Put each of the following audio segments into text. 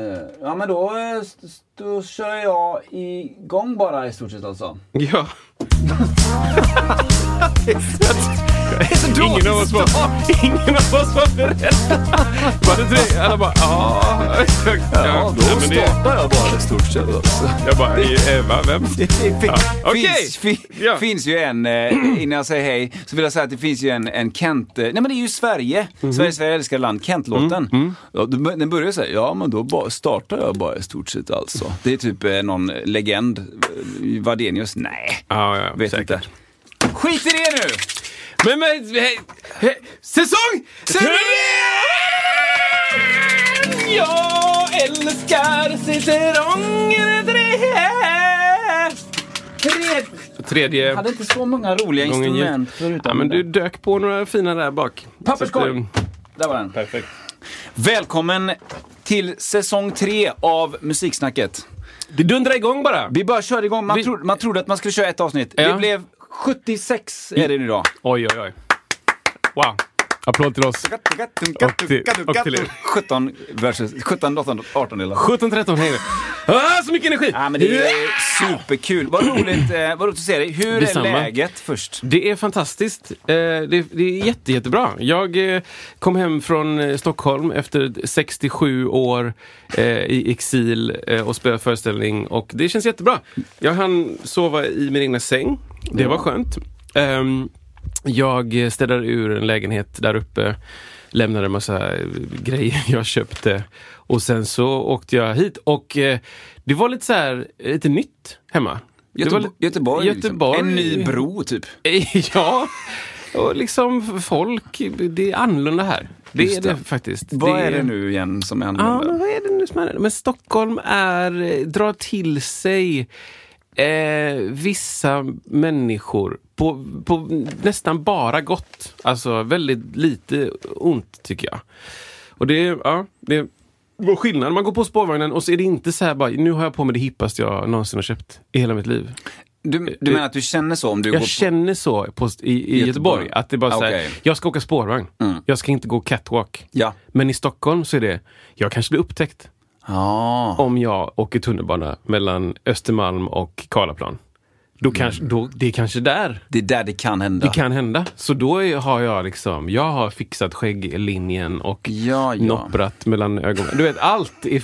Eh, ja men då, eh, då kör jag igång bara i stort sett alltså. Ja. ingen, av oss var, ingen av oss var beredd. Var det tre? Alla bara, ja. Ja, då nej, men det- startar jag bara i stort sett alltså. Jag bara, Eva, vem? Ja, Okej. finns, fi, Ja. finns ju en, eh, innan jag säger hej, så vill jag säga att det finns ju en, en Kent, eh, nej men det är ju Sverige, Mhm. Sverige, Sverige älskar land, Kent-låten. Mm, Ja, den den börjar säga, ja men då startar jag bara i stort sett alltså. Det är typ eh, någon legend, Eh, Wadenius, nej, Ja, ja, vet säkert. inte. Skit i det nu! Men, men, hej, hej, säsong tre! Jag älskar säsongen tre! Tre, Tredje hade inte så många roliga gången instrument förutom Ja, men du det. dök på några fina där bak. Papperskorg. Eh, Där var den. Perfekt. Välkommen till säsong tre av Musiksnacket. Det dundrar igång bara. Vi bara körde igång. Man, Vi- trodde, man trodde att man skulle köra ett avsnitt. Ja. Det blev 76 är det idag. Oj, oj, oj. Wow. Applåd till oss. Och till- och till er. 17 versus 17, 18, 18 delar. 17, 13, hej. Ah, så mycket energi! Ja, men det är superkul. Vad roligt, eh, vad roligt att se dig. Hur Detsamma. är läget först? Det är fantastiskt. Eh, det, det är jätte, jättebra. Jag eh, kom hem från eh, Stockholm efter 67 år i exil och spelade föreställning och det känns jättebra. Jag hann sova i min egna säng. Det var skönt. Ehm, jag städade ur en lägenhet där uppe, lämnade en massa eh, grejer jag köpte och sen så åkte jag hit och eh, det var lite så här, lite nytt hemma. Det Göteborg, lite- Göteborg, Göteborg. Liksom. En ny bro typ. Ja, och liksom folk, det är annorlunda här. Det Just är det, det. faktiskt. Vad är det nu igen som är Ja, annorlunda? men vad är det nu som är Men Stockholm är, eh, drar till sig eh, vissa människor på, på nästan bara gott. Alltså väldigt lite ont tycker jag. Och det, ja, det var skillnad. Man går på spårvagnen och så är det inte så här bara, nu har jag på mig det hippaste jag någonsin har köpt i hela mitt liv. Du, du menar att du känner så om du går Jag på... känner så på, i, i Göteborg. Göteborg. Att det bara så här, Okej. jag ska åka spårvagn. Jag ska inte gå catwalk. Ja. Men i Stockholm så är det, jag kanske blir upptäckt Ja. om jag åker tunnelbana mellan Östermalm och Karlaplan. Då kanske, då, det är kanske där Det är där det kan hända. det kan hända. Så då är, har jag liksom, jag har fixat skägglinjen och Ja, ja. nopprat mellan ögonen. Du vet, allt är,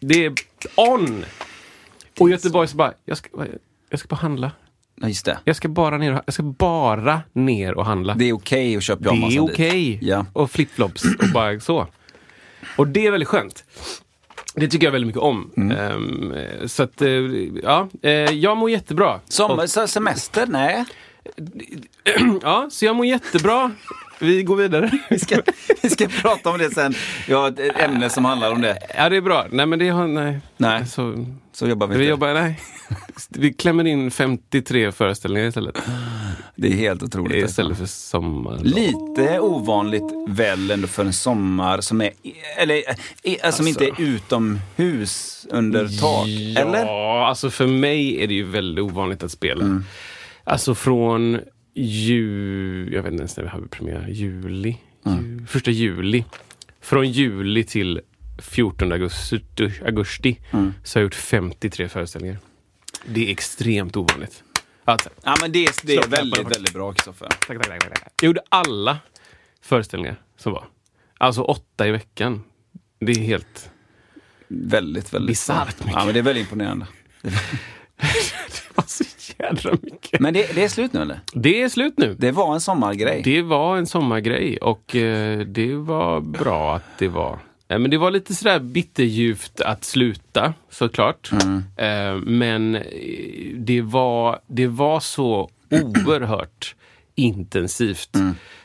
det är on! Och Göteborg så bara, jag ska, jag ska bara handla. Ja, just det. Jag ska bara ner och, jag ska bara ner och handla. Det är okej att köpa Det pyjamas är dit. okej. Ja. Och flipflops och bara så. Och det är väldigt skönt. Det tycker jag väldigt mycket om. Mm. Ehm, så att, eh, ja, eh, jag mår jättebra. Sommar, semester? Nej. Ja, så jag mår jättebra. Vi går vidare. Vi ska, vi ska prata om det sen. Jag har ett ämne som handlar om det. Ja, det är bra. Nej, men det har, nej. Nej. Så, Så jobbar vi vi inte. jobbar, nej. Vi klämmer in 53 föreställningar istället. Det är helt otroligt. alltså. Istället för sommar. Lite ovanligt väl ändå för en sommar som är, eller, eh, som inte är utomhus under tak. Ja, Eller? alltså för mig är det ju väldigt ovanligt att spela. Mm. Alltså från ju, jag vet inte ens när vi hade premiär, juli? Mm. Ju, första juli. Från juli till 14 augusti, augusti Mm. så har jag gjort 53 föreställningar. Det är extremt ovanligt. Alltså, Ja men det, är- det är väldigt, väldigt bra Kristoffer. tack, tack, tack, tack. Jag gjorde alla föreställningar som var. Alltså åtta i veckan. Det är helt... Väldigt, väldigt Bisarrt mycket. Ja men det är väldigt imponerande. jädra mycket. Men det, det är slut nu eller? Det är slut nu. Det var en sommargrej. Det var en sommargrej och eh, det var bra att det var. Eh, men det var lite sådär bitterljuvt att sluta såklart. Eh, men eh, det var, det var så oerhört intensivt.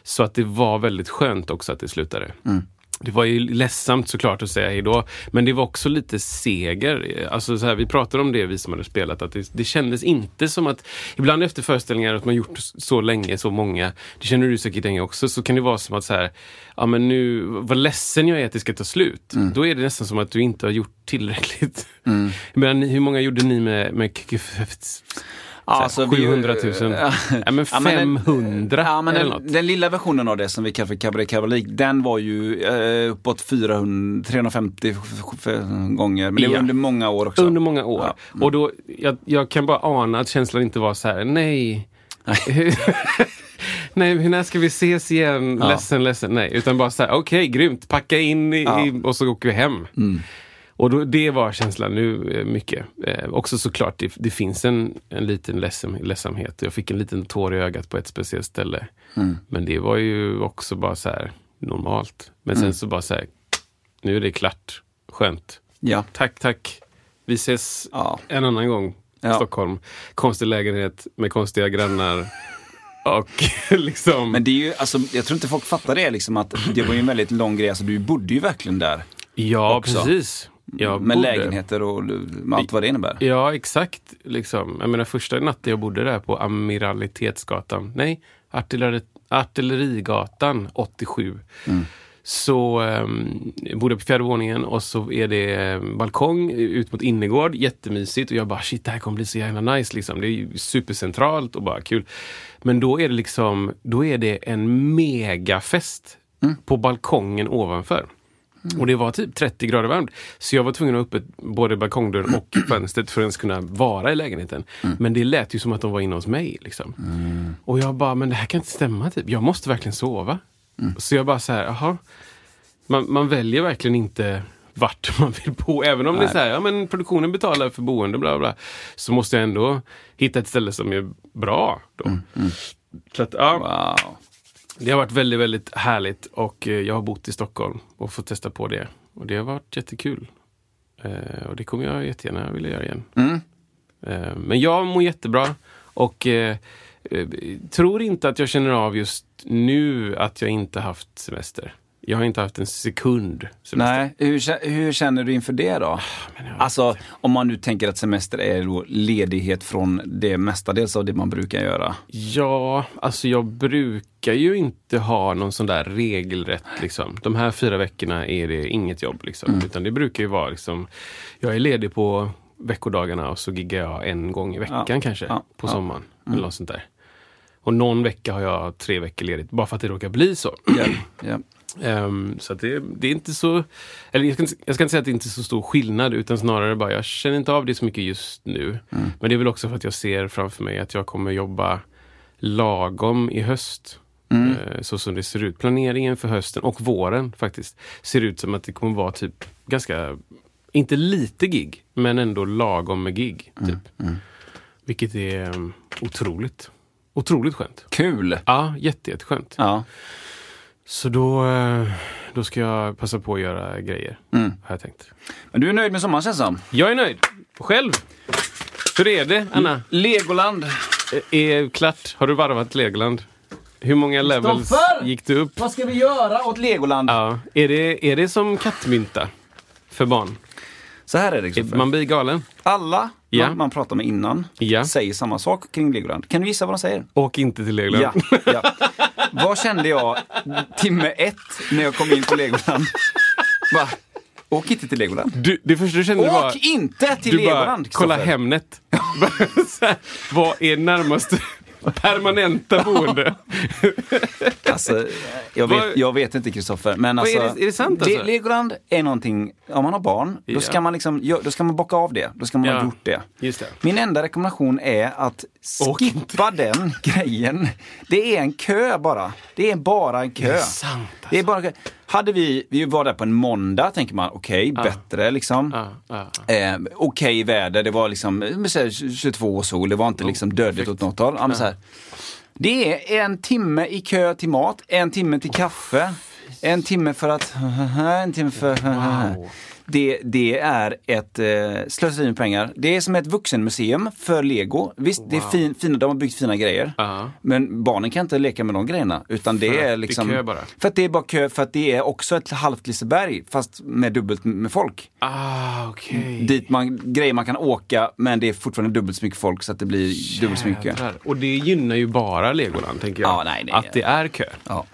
Så att det var väldigt skönt också att det slutade. Mm. Det var ju ledsamt såklart att säga hejdå, men det var också lite seger. Alltså så här, vi pratade om det, vi som hade spelat, att det, det kändes inte som att... Ibland efter föreställningar, att man gjort så länge, så många, det känner du säkert Inge också, så kan det vara som att så här, ja men nu, vad ledsen jag är att det ska ta slut. Mm. Då är det nästan som att du inte har gjort tillräckligt. Men hur många gjorde ni med, med alltså, vi- 700 000? Ja. Ja, men Ja, men den- 500 Ja, men eller den, den lilla versionen av det som vi kallar för Cabaret Cavalik, den var ju eh, uppåt 400, 350 f- f- gånger. Men det var under många år också. Under många år. Ja. Och då, jag, jag kan bara ana att känslan inte var så här, nej. nej, hur när ska vi ses igen? Ja. Ledsen, ledsen. Nej, utan bara så här, okej, grymt, packa in i, och så åker vi hem. Och då, det var känslan nu eh, mycket. Eh, också såklart, det, det finns en, en liten ledsam, ledsamhet. Jag fick en liten tår i ögat på ett speciellt ställe. Men det var ju också bara så här normalt. Men sen så bara så här, nu är det klart. Skönt. Ja. Tack, tack. Vi ses Ja. en annan gång i Ja. Stockholm. Konstig lägenhet med konstiga grannar. Och liksom... Men det är ju, alltså, jag tror inte folk fattar det liksom att det var ju en väldigt lång grej. Alltså, du bodde ju verkligen där. ja, också. precis. Med bodde- lägenheter och med allt vad det innebär. Ja, exakt. Liksom. Jag menar, första natten jag bodde där på Amiralitetsgatan, nej, Artilleri, Artillerigatan 87. Så um, jag bodde på fjärde våningen och så är det eh, balkong ut mot innergård, jättemysigt och jag bara shit det här kommer bli så jävla nice liksom. Det är supercentralt och bara kul. Men då är det liksom, då är det en megafest på balkongen ovanför. Och det var typ 30 grader varmt. Så jag var tvungen att ha öppet både balkongdörren och fönstret för att ens kunna vara i lägenheten. Men det lät ju som att de var inne hos mig. Liksom. Och jag bara, men det här kan inte stämma. Typ. Jag måste verkligen sova. Så jag bara så här, jaha. Man, man väljer verkligen inte vart man vill bo. Även om det är Nej. så här, ja men produktionen betalar för boende, bla bla. Så måste jag ändå hitta ett ställe som är bra. Då. Så att, ja. Wow. Det har varit väldigt, väldigt härligt och eh, jag har bott i Stockholm och fått testa på det. Och det har varit jättekul. Eh, och det kommer jag jättegärna vilja göra igen. Mm. Eh, men jag mår jättebra och tror inte att jag känner av just nu att jag inte haft semester. Jag har inte haft en sekund semester. Nej, hur, hur känner du inför det då? Alltså, om man nu tänker att semester är ledighet från det mestadels av det man brukar göra. Ja, alltså jag brukar ju inte ha någon sån där regelrätt liksom. De här fyra veckorna är det inget jobb liksom. Mm. Utan det brukar ju vara liksom, jag är ledig på veckodagarna och så giggar jag en gång i veckan Ja, kanske. ja, på ja. Mm. sommaren. Eller något sånt där. Och någon vecka har jag tre veckor ledigt. Bara för att det råkar bli så. Ja, ja. Ehm, så det, det är inte så... Eller jag ska, inte- jag ska inte säga att det inte är så stor skillnad utan snarare bara jag känner inte av det så mycket just nu. Men det är väl också för att jag ser framför mig att jag kommer jobba lagom i höst. Eh, så som det ser ut. Planeringen för hösten och våren faktiskt ser ut som att det kommer vara typ ganska, inte lite gig, men ändå lagom med gig. Typ. Vilket är um, otroligt. Otroligt skönt. Kul! Ja, jätte, jätteskönt. Ja. Så då, eh, då ska jag passa på att göra grejer, Mm. har jag tänkt. Men du är nöjd med sommaren känns som. Jag är nöjd. Själv? Hur är det, Anna? Legoland! Är är klart? Har du varvat Legoland? Hur många levels Kristoffer! gick du upp? Vad ska vi göra åt Legoland? Ja. Är, det, är det som kattmynta för barn? Så här är det Kristoffer. Man blir galen. Alla Ja. man, man pratar med innan Ja. säger samma sak kring Legoland. Kan du gissa vad de säger? Åk inte till Legoland. Ja. Vad kände jag timme ett när jag kom in på Legoland? Va? Åk inte till Legoland. Du, det första du kände Åk var... inte till Du bara, Legoland! kolla Kristoffer. Hemnet. Vad är närmaste permanenta boende? Alltså, jag, vet, jag vet inte Kristoffer, men alltså, är det- är det sant, alltså? Legoland är någonting, om man har barn, Ja. då ska man liksom, då ska man bocka av det. Då ska man Ja. ha gjort det. Det. Min enda rekommendation är att skippa den grejen. Det är en kö bara. Det är bara en kö. Det är sant, alltså. Det är bara en kö. Hade vi, vi var där på en måndag, tänker man, okej, bättre liksom. Ja, ja. Eh, okej väder, det var liksom eh, men så här, 22 och sol, det var inte liksom dödligt åt något håll. Det är en timme i kö till mat, en timme till kaffe. En timme för att... En timme för... Wow. Det, det är ett eh, slöseri med pengar. Det är som ett vuxenmuseum för lego. Visst, det är fin, fina, de har byggt fina grejer. Ja. Men barnen kan inte leka med de grejerna. Utan det För det är liksom... kö bara. För att det är bara kö, för att det är också ett halvt Liseberg fast med dubbelt med folk. Ah, okej. Dit man, grejer man kan åka men det är fortfarande dubbelt så mycket folk så att det blir dubbelt så mycket. Och det gynnar ju bara Legoland, tänker jag. Ja, nej, nej. att det är kö. Ja.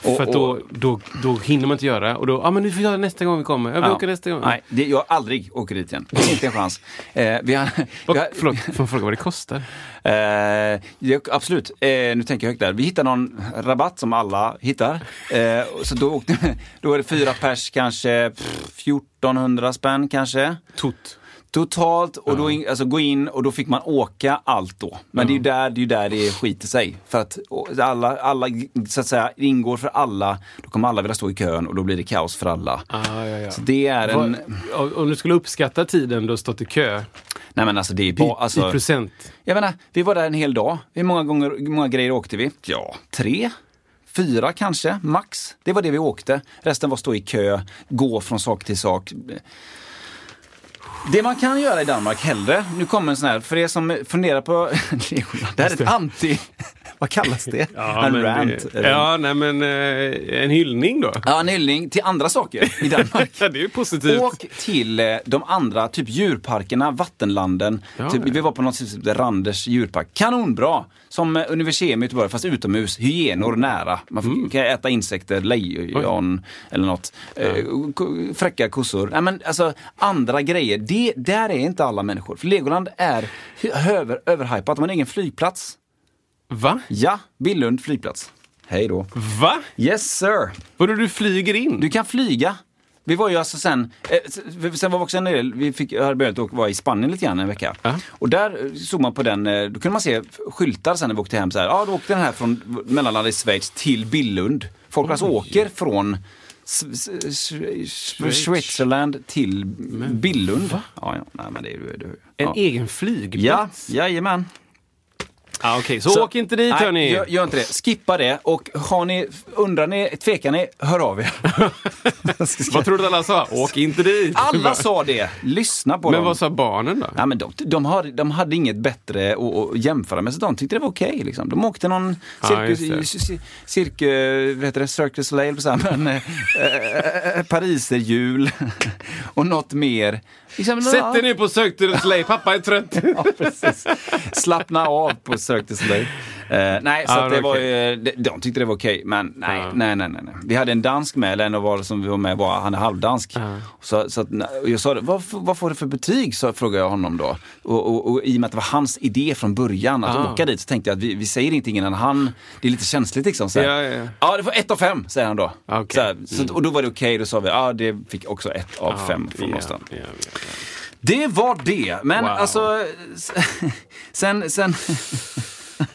För att då, då, då hinner man inte göra och då, ja ah, men vi får det nästa gång vi kommer. Ja, vi åker nästa gång. Nej, det, jag aldrig åker dit igen. Inte en chans. Eh, vi har, vi Vad, har, förlåt, får man fråga vad det kostar? Eh, ja, absolut, eh, nu tänker jag högt där. Vi hittade någon rabatt som alla hittar. Eh, så då, åkte, då är det fyra pers, kanske pff, 1400 spänn kanske. Tot. Totalt, och då in, alltså gå in och då fick man åka allt då. Men det är ju där det, är där det skiter sig. För att alla, alla så att säga ingår för alla, då kommer alla vilja stå i kön och då blir det kaos för alla. Ah, ja, ja. Så det är en... Vad- om du skulle uppskatta tiden du har stått i kö, Nej men alltså det är bara... Alltså, i procent. Jag menar, vi var där en hel dag. Hur många, gånger, många grejer åkte vi? Ja, tre? Fyra kanske, max. Det var det vi åkte. Resten var stå i kö, gå från sak till sak. Det man kan göra i Danmark hellre, nu kommer en sån här, för er som funderar på det här är ett anti, vad kallas det? en men rant. Det, ja, nej men eh, en hyllning då. Ja, en hyllning till andra saker i Danmark. Ja, det är ju positivt. Åk till eh, de andra, typ djurparkerna, vattenlanden. Ja, typ, ja. Vi var på något sätt, Randers djurpark. Kanonbra! Som eh, Universium i Göteborg, fast utomhus. Hyenor nära. Man får, Mm. kan äta insekter, lejon eller något. Eh, ko- fräcka kossor. Nej, men alltså, andra grejer, det, där är inte alla människor. För Legoland är över, överhypat. De har en egen flygplats. Va? Ja, Billund flygplats. Hej då. Va? Yes sir! Vadå, du flyger in? Du kan flyga. Vi var ju alltså sen, eh, sen var vi också en del, vi fick, hade börjat åka- vara i Spanien lite grann en vecka. Ja. Och där eh, såg man på den, eh, då kunde man se skyltar sen när vi åkte hem så här, ja då åkte den här från mellanlandet i Schweiz till Billund. Folk alltså åker från S- S- S- Schweiz. Switzerland till Billund. Ja, ja, nej men det är det- En ja. egen Ja, flygplats? jajamän. Ah, Okej, så, åk inte dit nej, hörni. Gör, gör inte det. Skippa det och har ni, undrar ni, tvekar ni, hör av er. Vad tror du alla sa? Åk inte dit. Alla sa det. Lyssna på Men dem. vad sa barnen då? Ja, men de, de, hade, de hade inget bättre att, att jämföra med, så de tyckte det var okej. liksom. De åkte någon cirkus, just det. ci- cirkus, vad heter det, Cirque Soleil, så men, äh, pariserhjul och något mer. Liksom, Sätt dig ner på Cirque Soleil, pappa är trött. Ja. Slappna av på Cirque du Soleil. Eh, nej, så att det var ju, de, de tyckte det var okej, men nej, Ja. nej, nej, nej, nej. Vi hade en dansk med, eller en av våra som vi var med var, han är halvdansk. Ja. Så, så att, jag sa, vad, vad får du för betyg? Så frågade jag honom då. Och, och, och i och med att det var hans idé från början att Ah. åka dit så tänkte jag att vi, vi säger ingenting innan han, det är lite känsligt liksom. Så. Ja, ja, ja. ja, det får ett av fem, säger han då. Okej. Så här, så, och då var det okej, då sa vi, ja det fick också ett av fem från ja, oss. Det var det, men Wow. alltså sen, sen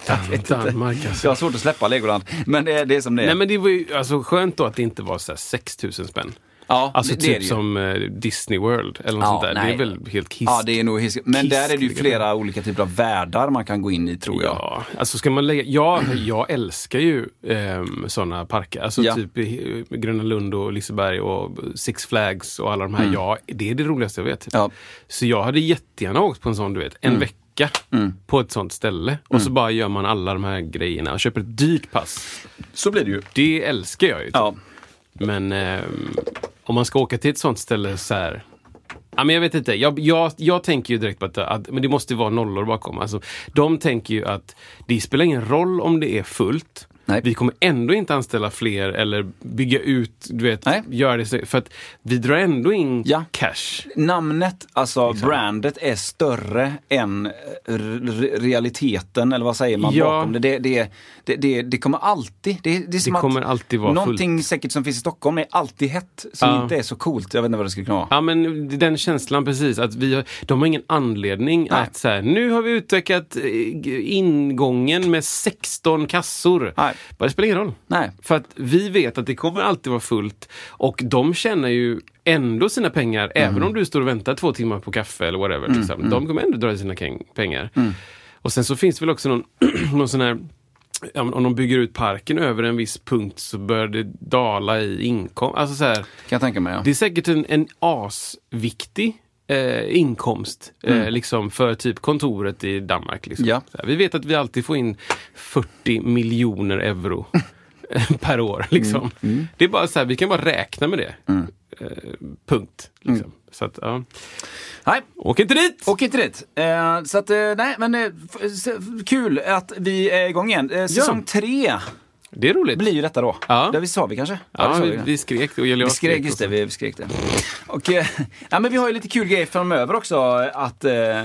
Danmark alltså. jag har svårt att släppa Legoland, men det är, det är som det är. Nej men det var ju alltså, skönt då att det inte var så här 6000 spänn. Ja, Alltså det, det typ det ju. som eh, Disney World eller något Ja, sånt där. Det nej. är väl helt kiss. Ja, det är nog hisk- Men där är det ju flera olika typer av världar man kan gå in i tror jag. Ja, alltså ska man lägga... Ja, jag älskar ju um, sådana parker. Alltså Ja. typ eh, Gröna Lund och Liseberg och Six Flags och alla de här. Ja, det är det roligaste jag vet. Mm. Ja. Så jag hade jättegärna åkt på en sån, du vet, en vecka på ett sånt ställe. Och Mm. så bara gör man alla de här grejerna och köper ett dyrt pass. Så blir det ju. Det älskar jag ju. Ja. Men eh, om man ska åka till ett sånt ställe så här. Ja, men jag vet inte. Jag, jag, jag tänker ju direkt på att, att men det måste vara nollor bakom. Alltså, de tänker ju att det spelar ingen roll om det är fullt. Nej. Vi kommer ändå inte anställa fler eller bygga ut, du vet, Nej. göra det för att vi drar ändå in Ja. cash. Namnet, alltså Liksom. brandet, är större än eh, re- realiteten, eller vad säger man Ja. bakom det. Det, det, det, det, kommer alltid, det, det är som Det kommer alltid vara någonting säkert som finns i Stockholm är alltid hett, som Ja. inte är så coolt. Jag vet inte vad det skulle kunna vara. Ja men den känslan precis, att vi har, de har ingen anledning Nej. att så här, nu har vi utökat eh, ingången med 16 kassor. Nej. Bara, Det spelar ingen roll. Nej. För att vi vet att det kommer alltid vara fullt och de tjänar ju ändå sina pengar Mm. även om du står och väntar två timmar på kaffe eller whatever. Liksom. De kommer ändå dra sina pengar. Mm. Och sen så finns det väl också någon, någon sån här om de bygger ut parken över en viss punkt så börjar det dala i inkomst. Alltså så här, Kan jag tänka mig. Ja. det är säkert en, en asviktig eh, inkomst eh, liksom för typ kontoret i Danmark. Liksom. Ja. Här, vi vet att vi alltid får in 40 miljoner euro per år. Liksom. Det är bara så här, vi kan bara räkna med det. Eh, punkt. Liksom. Så att, ja. Nej, Åk inte dit! Åk inte dit. Eh, så att, eh, nej, men eh, kul att vi är igång igen. Eh, säsong tre Det är roligt. blir ju detta då. Ja. Det sa vi kanske? ja, sa vi, vi. vi skrek och Vi skrek, just det, vi, skrek det. Och, eh, ja, men vi har ju lite kul grejer framöver också att eh,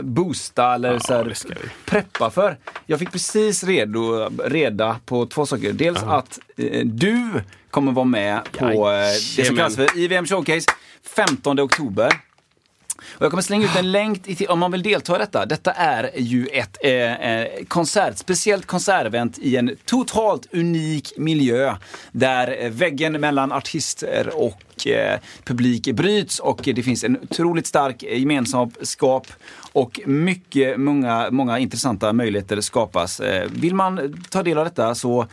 boosta eller Ja, så här, preppa för. Jag fick precis redo, reda på två saker. Dels att eh, du kommer vara med på eh, det som kallas för IVM Showcase 15 oktober. Och jag kommer slänga ut en länk om man vill delta i detta. Detta är ju ett eh, eh, konsert, speciellt konsertevent i en totalt unik miljö. Där eh, väggen mellan artister och eh, publik bryts och det finns en otroligt stark gemenskap och mycket, många, många intressanta möjligheter skapas. Eh, vill man ta del av detta så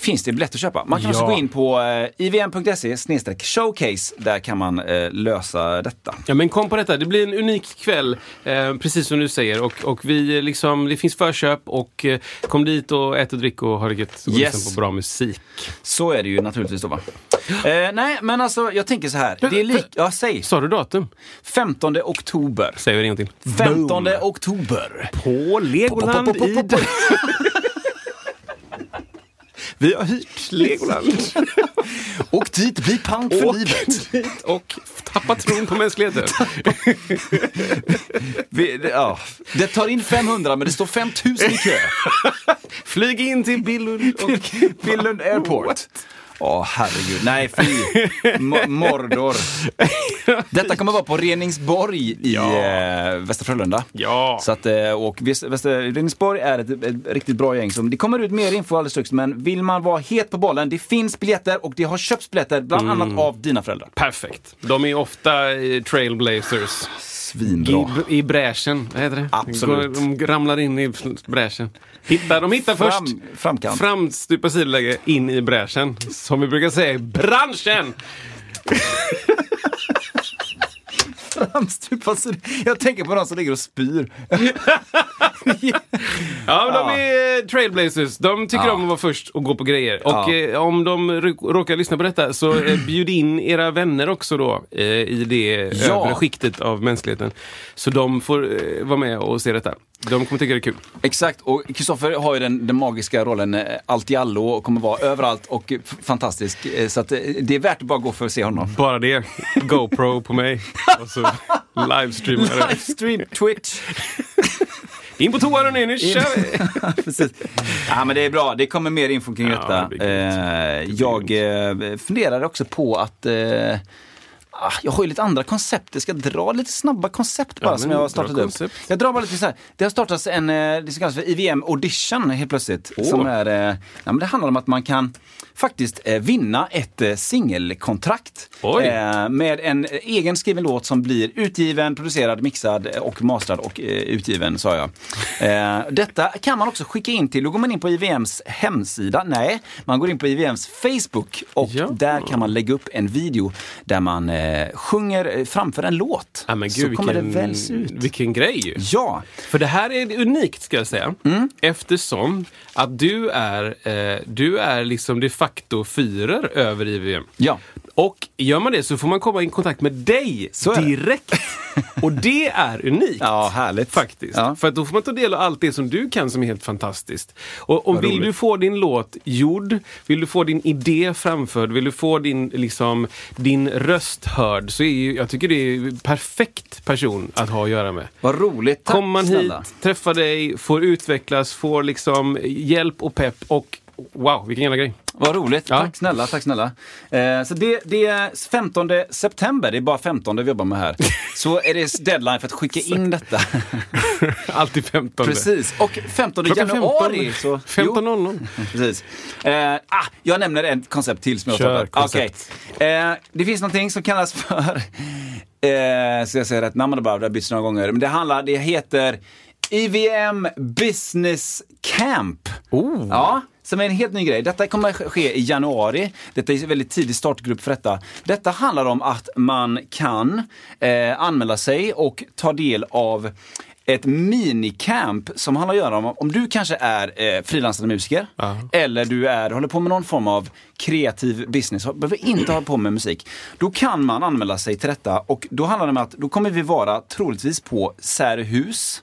finns det biljett att köpa. Man kan Ja. också gå in på eh, ivm.se showcase. Där kan man eh, lösa detta. Ja men kom på detta, det blir en unik kväll, eh, precis som du säger. Och, och vi eh, liksom, det finns förköp och eh, kom dit och ät och drick och ha det gött och Yes. lyssna på bra musik. Så är det ju naturligtvis då va. Eh, nej, men alltså jag tänker så här. Det är lik... Ja, säg. Sa du datum? 15 oktober. Säger vi till. 15 Boom. oktober. På Legoland i... Vi har hyrt Legoland. Och dit, bli pank för Åk livet. dit och tappa tron på mänskligheten. Vi, det, ja. det tar in 500 men det står 5000 i kö. Flyg in till Billund och... Billund Airport. Åh herregud, nej fy. M- Mordor. Detta kommer vara på Reningsborg i Ja. eh, Västra Frölunda. Ja. Så att, eh, och Väst- Västra Reningsborg är ett, ett riktigt bra gäng. Som, det kommer ut mer info alldeles strax, men vill man vara het på bollen, det finns biljetter och det har köpts biljetter bland Mm. annat av dina föräldrar. Perfekt. De är ofta eh, trailblazers. Svinbra. I, I bräschen, vad heter det? Absolut. De ramlar in i bräschen. Hittar, de hittar Fram- först framkant. framstupa sidoläge in i bräschen. Som vi brukar säga i branschen. Framstupa sig. Jag tänker på de som ligger och spyr. Ja, men de är eh, trailblazers. De tycker Ja. om att vara först och gå på grejer. Och Ja. eh, om de råkar lyssna på detta så eh, bjud in era vänner också då eh, i det Ja. övre skiktet av mänskligheten. Så de får eh, vara med och se detta. De kommer tycka det är kul. Exakt, och Kristoffer har ju den, den magiska rollen eh, allt i allo och kommer vara överallt och eh, fantastisk. Eh, Så att det är värt att bara gå för att se honom. Bara det. GoPro på mig. Och så livestreamar det. Livestream, Twitch. In på toan hörni, nu kör vi! Precis. Ja, men det är bra. Det kommer mer info kring Ja, detta. det grymt. Eh, jag eh, funderade också på att eh, ah, jag har ju lite andra koncept. Jag ska dra lite snabba koncept bara Ja, som jag har startat upp. Jag drar bara lite så här. Det har startats en, eh, det som kallas för IVM Audition helt plötsligt. Åh. Som är, eh, ja, men det handlar om att man kan faktiskt eh, vinna ett singelkontrakt. Eh, med en egen skriven låt som blir utgiven, producerad, mixad och mastrad och eh, utgiven sa jag. Eh, detta kan man också skicka in till, då går man in på IVMs hemsida. Nej, man går in på IVMs Facebook och Ja. där kan man lägga upp en video där man eh, sjunger framför en låt. Ja, men Så gud, kommer vilken, det väls ut. vilken grej. Ja, För det här är unikt ska jag säga. Mm. Eftersom att du är, eh, du är liksom de facto fyrer över IVM. ja. Och gör man det så får man komma i kontakt med dig Så är det. direkt. Och det är unikt. Ja, härligt. Faktiskt. Ja. För då får man ta del av allt det som du kan som är helt fantastiskt. Och, och vill roligt. du få din låt gjord, vill du få din idé framförd, vill du få din, liksom, din röst hörd så är ju, jag tycker det är perfekt person att ha att göra med. Vad roligt. Tack Kommer man snälla. hit, träffar dig, får utvecklas, får liksom hjälp och pepp och wow, vilken jävla grej. Vad roligt. Ja. Tack snälla, tack snälla. Eh, så det, det är 15 september, det är bara 15 vi jobbar med här. Så är det deadline för att skicka in detta. Alltid 15. Precis. Och 15 Klockan januari. 15. Så, jo, 15.00. Precis. Eh, ah, jag nämner ett koncept till som jag Kör startar. koncept. Okej. Eh, det finns någonting som kallas för, eh, ska jag säga rätt namn, bara det har bytts några gånger. Men det handlar, det heter IVM Business Camp. Oh. Ja, som är en helt ny grej. Detta kommer ske i januari. Detta är en väldigt tidig startgrupp för detta. Detta handlar om att man kan eh, anmäla sig och ta del av ett minicamp som handlar att göra om, om du kanske är eh, frilansande musiker Ja. eller du är, håller på med någon form av kreativ business, behöver inte hålla på med musik. Då kan man anmäla sig till detta och då handlar det om att då kommer vi vara troligtvis på Särehus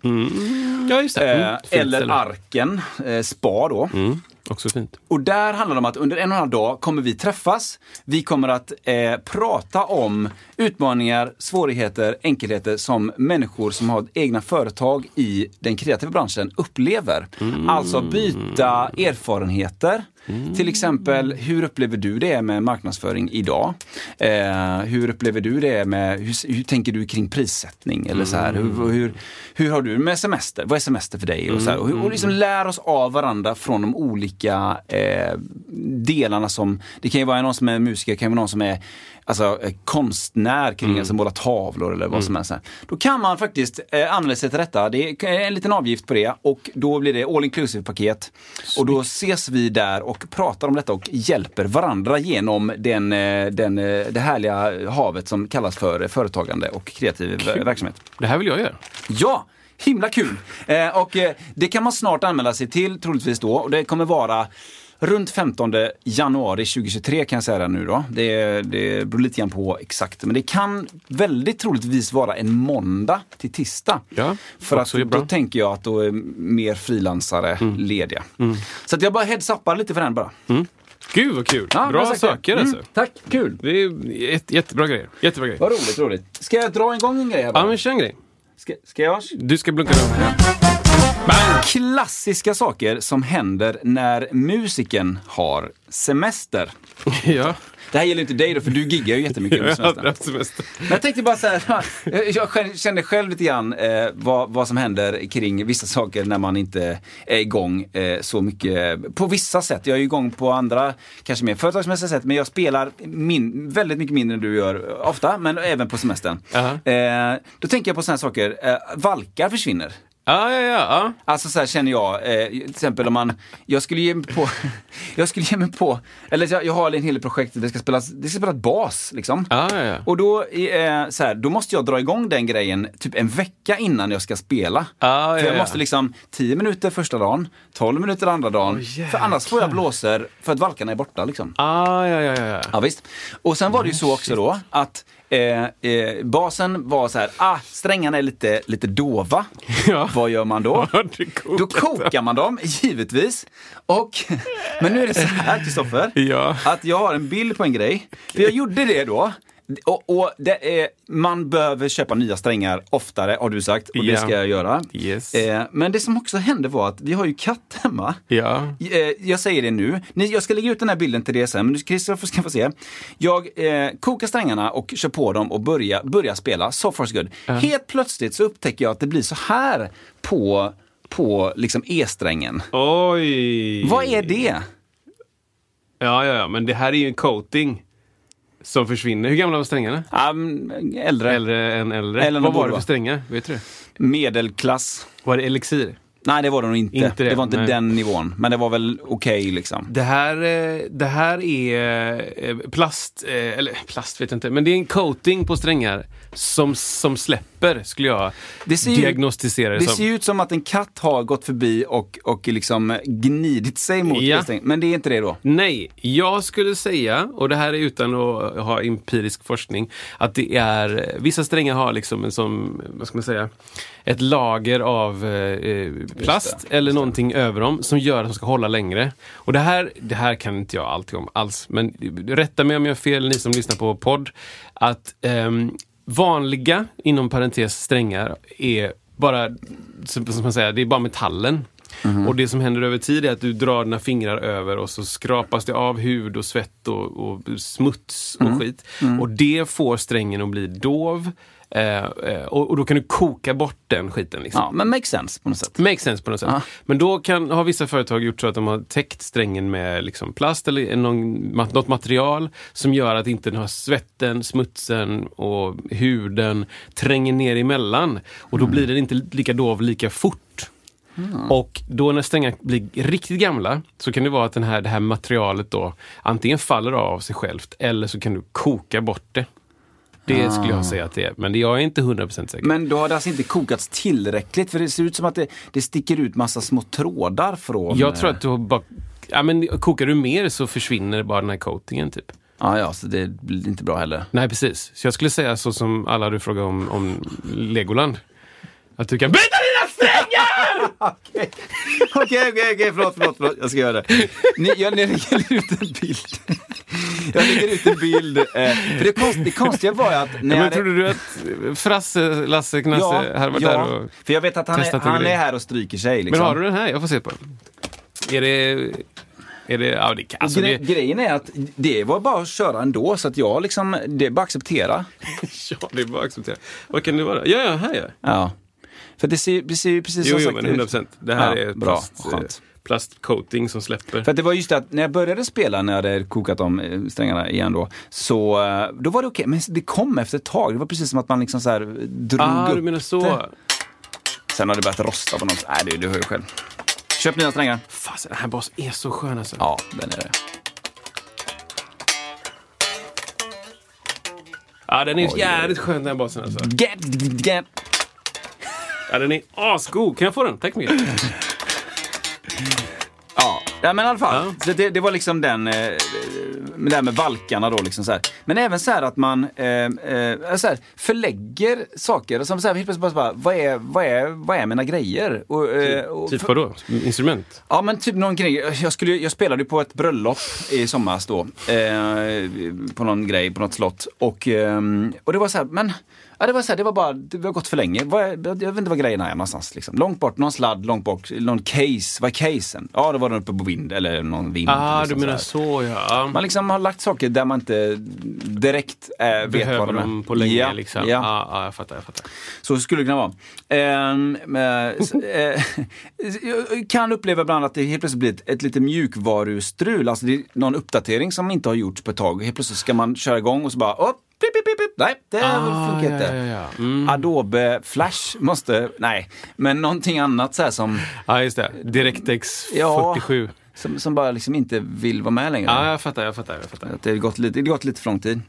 Ja, just det. eh, Mm, fint eller. Arken, eh, spa då. Mm, också fint. Och där handlar det om att under en och en halv dag kommer vi träffas. Vi kommer att eh, prata om utmaningar, svårigheter, enkelheter som människor som har egna företag i den kreativa branschen upplever. Alltså byta erfarenheter. Till exempel, hur upplever du det med marknadsföring idag? Eh, hur upplever du det med, hur, hur tänker du kring prissättning? Eller så här, hur, hur, hur har du med semester? Vad är semester för dig? Och, så här, och, och liksom lär oss av varandra från de olika eh, delarna som, det kan ju vara någon som är musiker, det kan vara någon som är alltså, eh, konstnär kring mm. alltså, måla tavlor eller vad som helst. Då kan man faktiskt eh, anmäla sig till detta. Det är en liten avgift på det och då blir det all inclusive paket. Och då ses vi där och pratar om detta och hjälper varandra genom den, eh, den, eh, det härliga havet som kallas för företagande och kreativ Kul. verksamhet. Det här vill jag göra. Ja! Himla kul! Eh, och eh, det kan man snart anmäla sig till, troligtvis då. Och det kommer vara runt 15 januari 2023 kan jag säga det nu då. Det, det beror lite grann på exakt. Men det kan väldigt troligtvis vara en måndag till tisdag. Ja, För att då. Mm. tänker jag att då är mer frilansare lediga. Så att jag bara heads-uppar lite för den bara. Gud vad kul! Ja, Bra saker Mm, alltså. Tack, kul! Det är jätte, jättebra grejer. Jättebra grejer. Vad roligt, roligt. Ska jag dra igång en grej här bara? Ja, men kör en grej. Ska, ska jag? Du ska blunka dem. Klassiska saker som händer när musiken har semester. ja. Det här gäller inte dig då, för du giggar ju jättemycket under semestern. haft semester. Men jag tänkte bara så här, jag känner själv lite grann eh, vad, vad som händer kring vissa saker när man inte är igång eh, så mycket. På vissa sätt, jag är igång på andra, kanske mer företagsmässiga sätt, men jag spelar min, väldigt mycket mindre än du gör ofta, men även på semestern. Aha. Eh, då tänker jag på sådana saker, eh, valkar försvinner. Ja, ja, ja. ja. Alltså så här känner jag, eh, till exempel om man, jag skulle ge mig på, jag skulle ge mig på, eller jag, jag har en hel del projekt där det ska spelas, det ska spelas bas liksom. Ja, ja, ja. Och då, eh, så här, då måste jag dra igång den grejen typ en vecka innan jag ska spela. Ja, för ja, jag ja. måste liksom 10 minuter första dagen, 12 minuter andra dagen. Åh, för annars får jag blåser för att valkarna är borta liksom. Ah, ja, ja, ja. Ja, visst. Och sen var det ju så också då att eh, eh, basen var så här, ah, strängarna är lite, lite dova. Ja. Vad gör man då? Kokat Då kokar man dem, givetvis. Och, men nu är det så här, Kristoffer, Ja. att jag har en bild på en grej. För jag gjorde det då. Och, och det är, man behöver köpa nya strängar oftare, har du sagt. Och det ska jag göra. Yes. Eh, men det som också hände var att vi har ju katt hemma. Ja. Eh, Jag säger det nu. Ni, jag ska lägga ut den här bilden till det sen, men du, Christopher ska få se. Jag eh, kokar strängarna och kör på dem och börjar börjar spela. So far so good. Helt plötsligt så upptäcker jag att det blir så här på, på liksom E-strängen. Oj! Vad är det? Ja, ja, ja, men det här är ju en coating som försvinner. Hur gamla var strängarna? Um, äldre. Äldre än äldre. Äldre Vad var det för strängar? Vet du? Medelklass. Var det elixir? Nej, det var det nog inte. Inte det, det, var inte nej. den nivån. Men det var väl okej liksom. Det här, eh, det här är eh, plast, eh, eller plast vet jag inte, men det är en coating på strängar som, som släpper, skulle jag Det ser diagnostisera det, Det som. ser ju ut som att en katt har gått förbi och, och liksom gnidit sig mot Ja. Men det är inte det då. Nej, jag skulle säga, och det här är utan att ha empirisk forskning, att det är, vissa strängar har liksom en som, vad ska man säga, ett lager av eh, plast eller någonting över dem som gör att de ska hålla längre. Och det här, det här kan inte jag allting om alls, men rätta mig om jag har fel, ni som lyssnar på podd, att ehm, vanliga, inom parentes, strängar är bara, som man säger, det är bara metallen. Och det som händer över tid är att du drar dina fingrar över och så skrapas det av hud och svett och, och smuts och skit. Och det får strängen att bli dov. Eh, eh, och, och då kan du koka bort den skiten. Liksom. Ja, men makes sense på något sätt. Makes sense på något sätt. Ja. Men då kan, har vissa företag gjort så att de har täckt strängen med liksom plast eller någon, något material som gör att inte den har svetten, smutsen och huden tränger ner emellan. Och då blir den inte lika dov lika fort. Och då när strängar blir riktigt gamla så kan det vara att den här, det här materialet då antingen faller av sig självt eller så kan du koka bort det. Det skulle jag säga att det är. Men jag är inte 100% säker. Men då har det alltså inte kokats tillräckligt för det ser ut som att det, det sticker ut massa små trådar från... Jag tror eh, att du har bara... Ja, men kokar du mer så försvinner bara den här coatingen typ. Ja, ja, så det blir inte bra heller. Nej, precis. Så jag skulle säga så som alla du frågar om, om Legoland. Att du kan byta dina strängar! Okej, okej, okej, förlåt, förlåt, förlåt, jag ska göra det. Ni, jag ni lägger ut en bild. Jag lägger ut en bild. Eh, för det, konst, det konstiga var ju att... När Men jag hade- trodde du att Frasse, Lasse, Knasse hade varit där och... för jag vet att han, är, han är här och stryker sig. Liksom. Men har du den här? Jag får se på den. Är det... Är det... Ja, det. Alltså, Gre- det, Grejen är att det var bara att köra ändå, så att jag liksom, det är bara att acceptera. ja, det är bara att acceptera. Vad kan det vara? Ja, ja, här ja. Ja. För det ser, ju precis Jo, som jo, sagt men ut. 100 procent. Det här Ja, är bra, plast, skönt. Eh, plastcoating som släpper. För att det var just det att när jag började spela, när jag hade kokat om eh, strängarna igen då, så eh, då var det okej. Men det kom efter ett tag. Det var precis som att man liksom så här drog Ah, upp du menar så. det. Sen har det börjat rosta på något. Nej, det, du hör ju själv. Köp nya strängar. Fasen, den här basen är så skön alltså. Ja, den är det. Ja, den är Oj, jävligt skön den här basen alltså. Get, get. Ja, den är asgod. Kan jag få den? Tack mycket. Ja, ja men i alla fall. Ja. Det, det var liksom den, eh, det här med valkarna då. Liksom så här. Men även så här att man eh, eh, så här, förlägger saker. Som så här, helt plötsligt bara, vad, är, vad, är, vad är mina grejer? Och, eh, och Typ vadå? Instrument? Ja men typ någon grej. Jag, skulle, jag spelade på ett bröllop i somras då. Eh, på någon grej, på något slott. Och, ehm, och det var så här, men Ja, det var så här, det var bara, det har gått för länge. Jag vet inte var grejerna är någonstans. Liksom. Långt bort, någon sladd, långt bort, någon case. Vad är casen? Ja, då var den uppe på vind, eller någon vind. Ah, liksom du menar så så ja. Man liksom har lagt saker där man inte direkt eh, vet Behöver vad de är. dem på länge ja, liksom. Ja. Ja, ja, jag fattar, jag fattar. Så skulle det kunna vara. Ehm, s- eh, jag kan uppleva ibland att det helt plötsligt blir ett, ett lite mjukvarustrul. Alltså det är någon uppdatering som inte har gjorts på ett tag. Helt plötsligt ska man köra igång och så bara, oh, pip, pip, pip, nej det Ah, funkar ja, inte. ja, ja. Mm. Adobe Flash måste, nej, men någonting annat så här som, Ja, just det. DirectX Ja. 47. som, som bara liksom inte vill vara med längre. Ja, jag fattar, jag fattar, jag fattar. Att det har gått lite, det har gått lite för lång tid.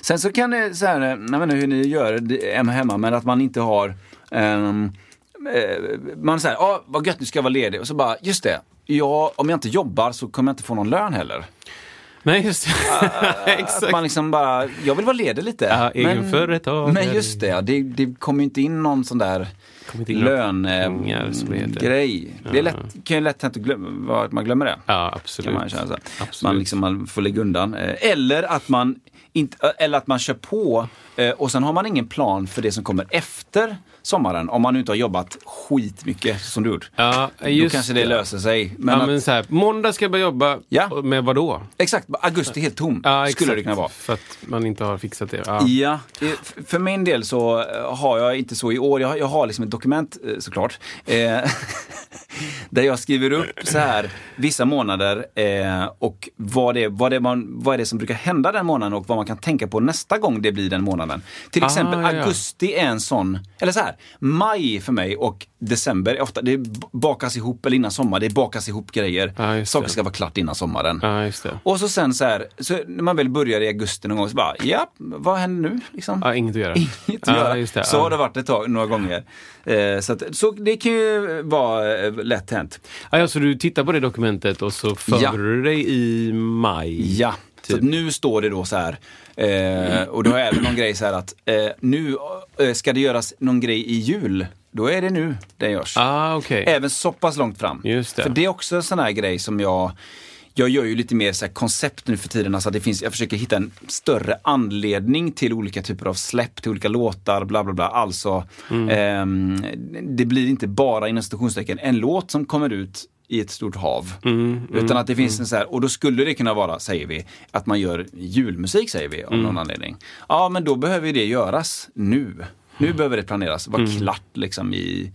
Sen så kan det, så här, jag vet inte hur ni gör hemma, men att man inte har eh, man säger, ja vad gött nu ska jag vara ledig och så bara, just det, ja, om jag inte jobbar så kommer jag inte få någon lön heller. Nej, just det. Att Exakt. man liksom bara, jag vill vara ledig lite. Ja, egenföretagare. men just det, det, det kommer ju inte in någon sån där pengar, som det lönegrej. Är lätt, kan ju lätt hänt att, glömma, att man glömmer det. Ja, absolut. Man. Absolut. Man, liksom, man får lägga undan. Eh, Eller att man, inte, eller att man kör på eh, och sen har man ingen plan för det som kommer efter sommaren. Om man nu inte har jobbat skitmycket som du gjort. Ja, Då kanske det löser sig. Men, ja, att, men så här, måndag ska jag börja jobba. Ja. Med vad då? Exakt, augusti helt tom Ja, skulle det kunna vara. För att man inte har fixat det. Ja. Ja, eh, för min del så eh, har jag inte så i år. Jag, har- jag har liksom ett dokument eh, såklart. Eh, där jag skriver upp så här vissa månader eh, och vad det, vad, det man, vad är det som brukar hända den månaden och vad man kan tänka på nästa gång det blir den månaden. Till Ah, exempel ja. augusti är en sån, eller så här, maj för mig och december ofta, det bakas ihop, eller innan sommar, det bakas ihop grejer. Ja, Saker det. ska vara klart innan sommaren. ja. Och så sen så här, så när man väl börjar i augusti någon gång så bara, ja, vad händer nu? Liksom? Ja, inget att göra. Inget att ja, göra. Det. Så har det varit ett tag, några gånger. Eh, så, att, så det kan ju vara eh, lätt hänt. Ja, så du tittar på det dokumentet och så förbereder du dig i maj? Ja, så Typ. att nu står det då så här. Eh, och då jag även någon grej så här att eh, nu eh, ska det göras någon grej i jul. Då är det nu det görs. Ah, okej. Även så pass långt fram. Just det. För det är också en sån här grej som jag jag gör ju lite mer så koncept nu för tiden. Alltså det finns, jag försöker hitta en större anledning till olika typer av släpp, till olika låtar, bla bla bla. Alltså, Mm. ehm, det blir inte bara inom en låt som kommer ut i ett stort hav. Mm, Utan att det finns en så här, och då skulle det kunna vara, säger vi, att man gör julmusik säger vi av Mm. någon anledning. Ja men då behöver det göras nu. Nu Mm. behöver det planeras, vara klart liksom i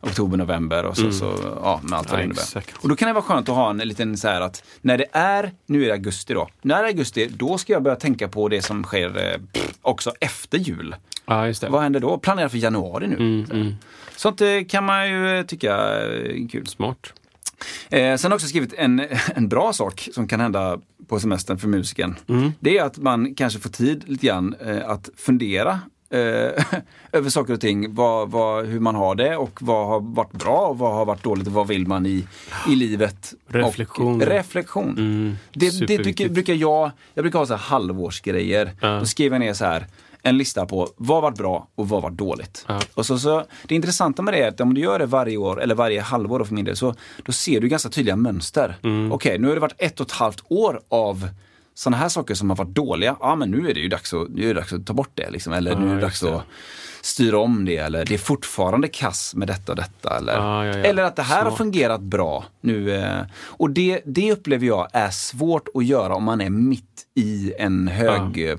oktober, november och så, så ja, med allt vad det Mm. Innebär. exakt. Och då kan det vara skönt att ha en liten så här att när det är, nu är det augusti då, när det är augusti då ska jag börja tänka på det som sker eh, pff, också efter jul. Ja, just det. Vad händer då? Planera för januari nu. Mm, mm. Sånt eh, kan man ju eh, tycka är kul. Smart. Eh, sen har också skrivit en, en bra sak som kan hända på semestern för musiken. Mm. Det är att man kanske får tid lite grann eh, att fundera eh, över saker och ting. Vad, vad, hur man har det och vad har varit bra och vad har varit dåligt och vad vill man i, i livet. Reflektion. Och, reflektion. Mm, Det, det brukar jag, jag brukar ha så halvårsgrejer. Ja. Då skriver jag ner så här en lista på vad har varit bra och vad har varit dåligt. Ja. Och så, så, det intressanta med det är att om du gör det varje år, eller varje halvår för min del, så då ser du ganska tydliga mönster. Mm. Okej, nu har det varit ett och ett halvt år av sådana här saker som har varit dåliga. Ja, men nu är det ju dags att, nu är det dags att ta bort det. Liksom. Eller nu är det dags det. att styra om det. Eller det är fortfarande kass med detta och detta. Eller, Ja, ja, ja. eller att det här har Smart. fungerat bra. nu. Eh, och det, det upplever jag är svårt att göra om man är mitt i en hög... eh, s-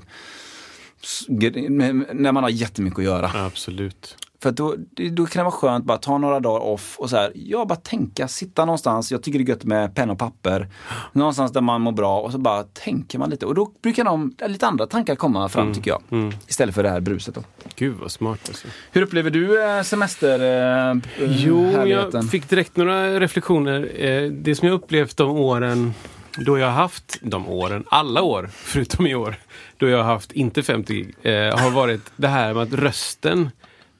gre- med- När man har jättemycket att göra. Absolut. För då, då kan det vara skönt bara ta några dagar off och så här, ja bara tänka, sitta någonstans. Jag tycker det är gött med penna och papper. Någonstans där man mår bra och så bara tänker man lite. Och då brukar de, lite andra tankar komma fram Mm. tycker jag. Istället för det här bruset då. Gud vad smart alltså. Hur upplever du eh, semester eh, Jo, härligheten? jag fick direkt några reflektioner. Eh, Det som jag upplevt de åren då jag har haft, de åren, alla år förutom i år, då jag har haft inte 50, eh, har varit det här med att rösten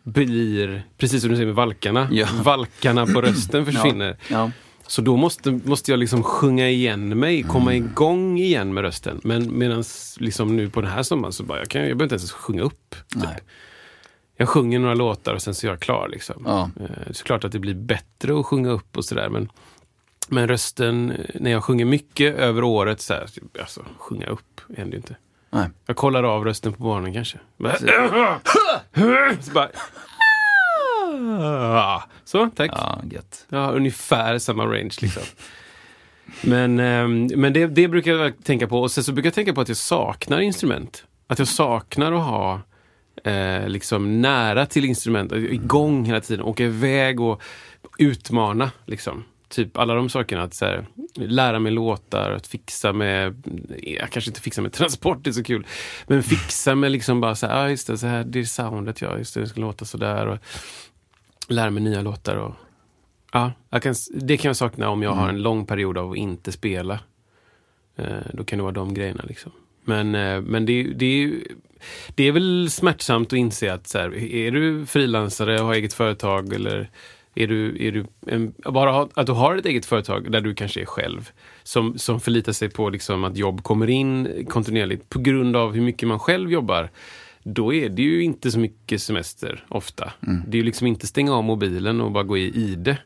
blir, precis som du säger med valkarna, Ja. valkarna på rösten försvinner. Ja. Så då måste, måste jag liksom sjunga igen mig, komma igång igen med rösten. Men medan liksom nu på den här sommaren så bara, jag, kan, jag behöver inte ens sjunga upp. Typ. Jag sjunger några låtar och sen så är jag klar. Liksom. Ja. Eh, Såklart att det blir bättre att sjunga upp och sådär. Men, men rösten, eh, när jag sjunger mycket över året, så här, alltså, sjunga upp händer ju inte. Nej. Jag kollar av rösten på morgonen kanske. Så bara, "Ah." så, tack. Ja, gött. Har ungefär samma range liksom. Men, ehm, men det, det brukar jag tänka på. Och sen så brukar jag tänka på att jag saknar instrument. Att jag saknar att ha eh, liksom nära till instrument, igång hela tiden, åka iväg och utmana. Liksom. Typ alla de sakerna. Att så här, lära mig låtar, att fixa med, jag kanske inte fixa med transport, det är så kul. Men fixa med liksom bara så här, ah, just det, så här, det är soundet, ja, just det, det ska låta sådär. Och lära mig nya låtar och Ja, kan, det kan jag sakna om jag har en lång period av att inte spela. Eh, då kan det vara de grejerna. Liksom. Men, eh, men det, det, är ju- det är väl smärtsamt att inse att så här, är du frilansare och har eget företag eller är du, är du en, bara att du har ett eget företag där du kanske är själv som, som förlitar sig på liksom att jobb kommer in kontinuerligt på grund av hur mycket man själv jobbar då är det ju inte så mycket semester ofta. Det är ju liksom inte stänga av mobilen och bara gå i ide.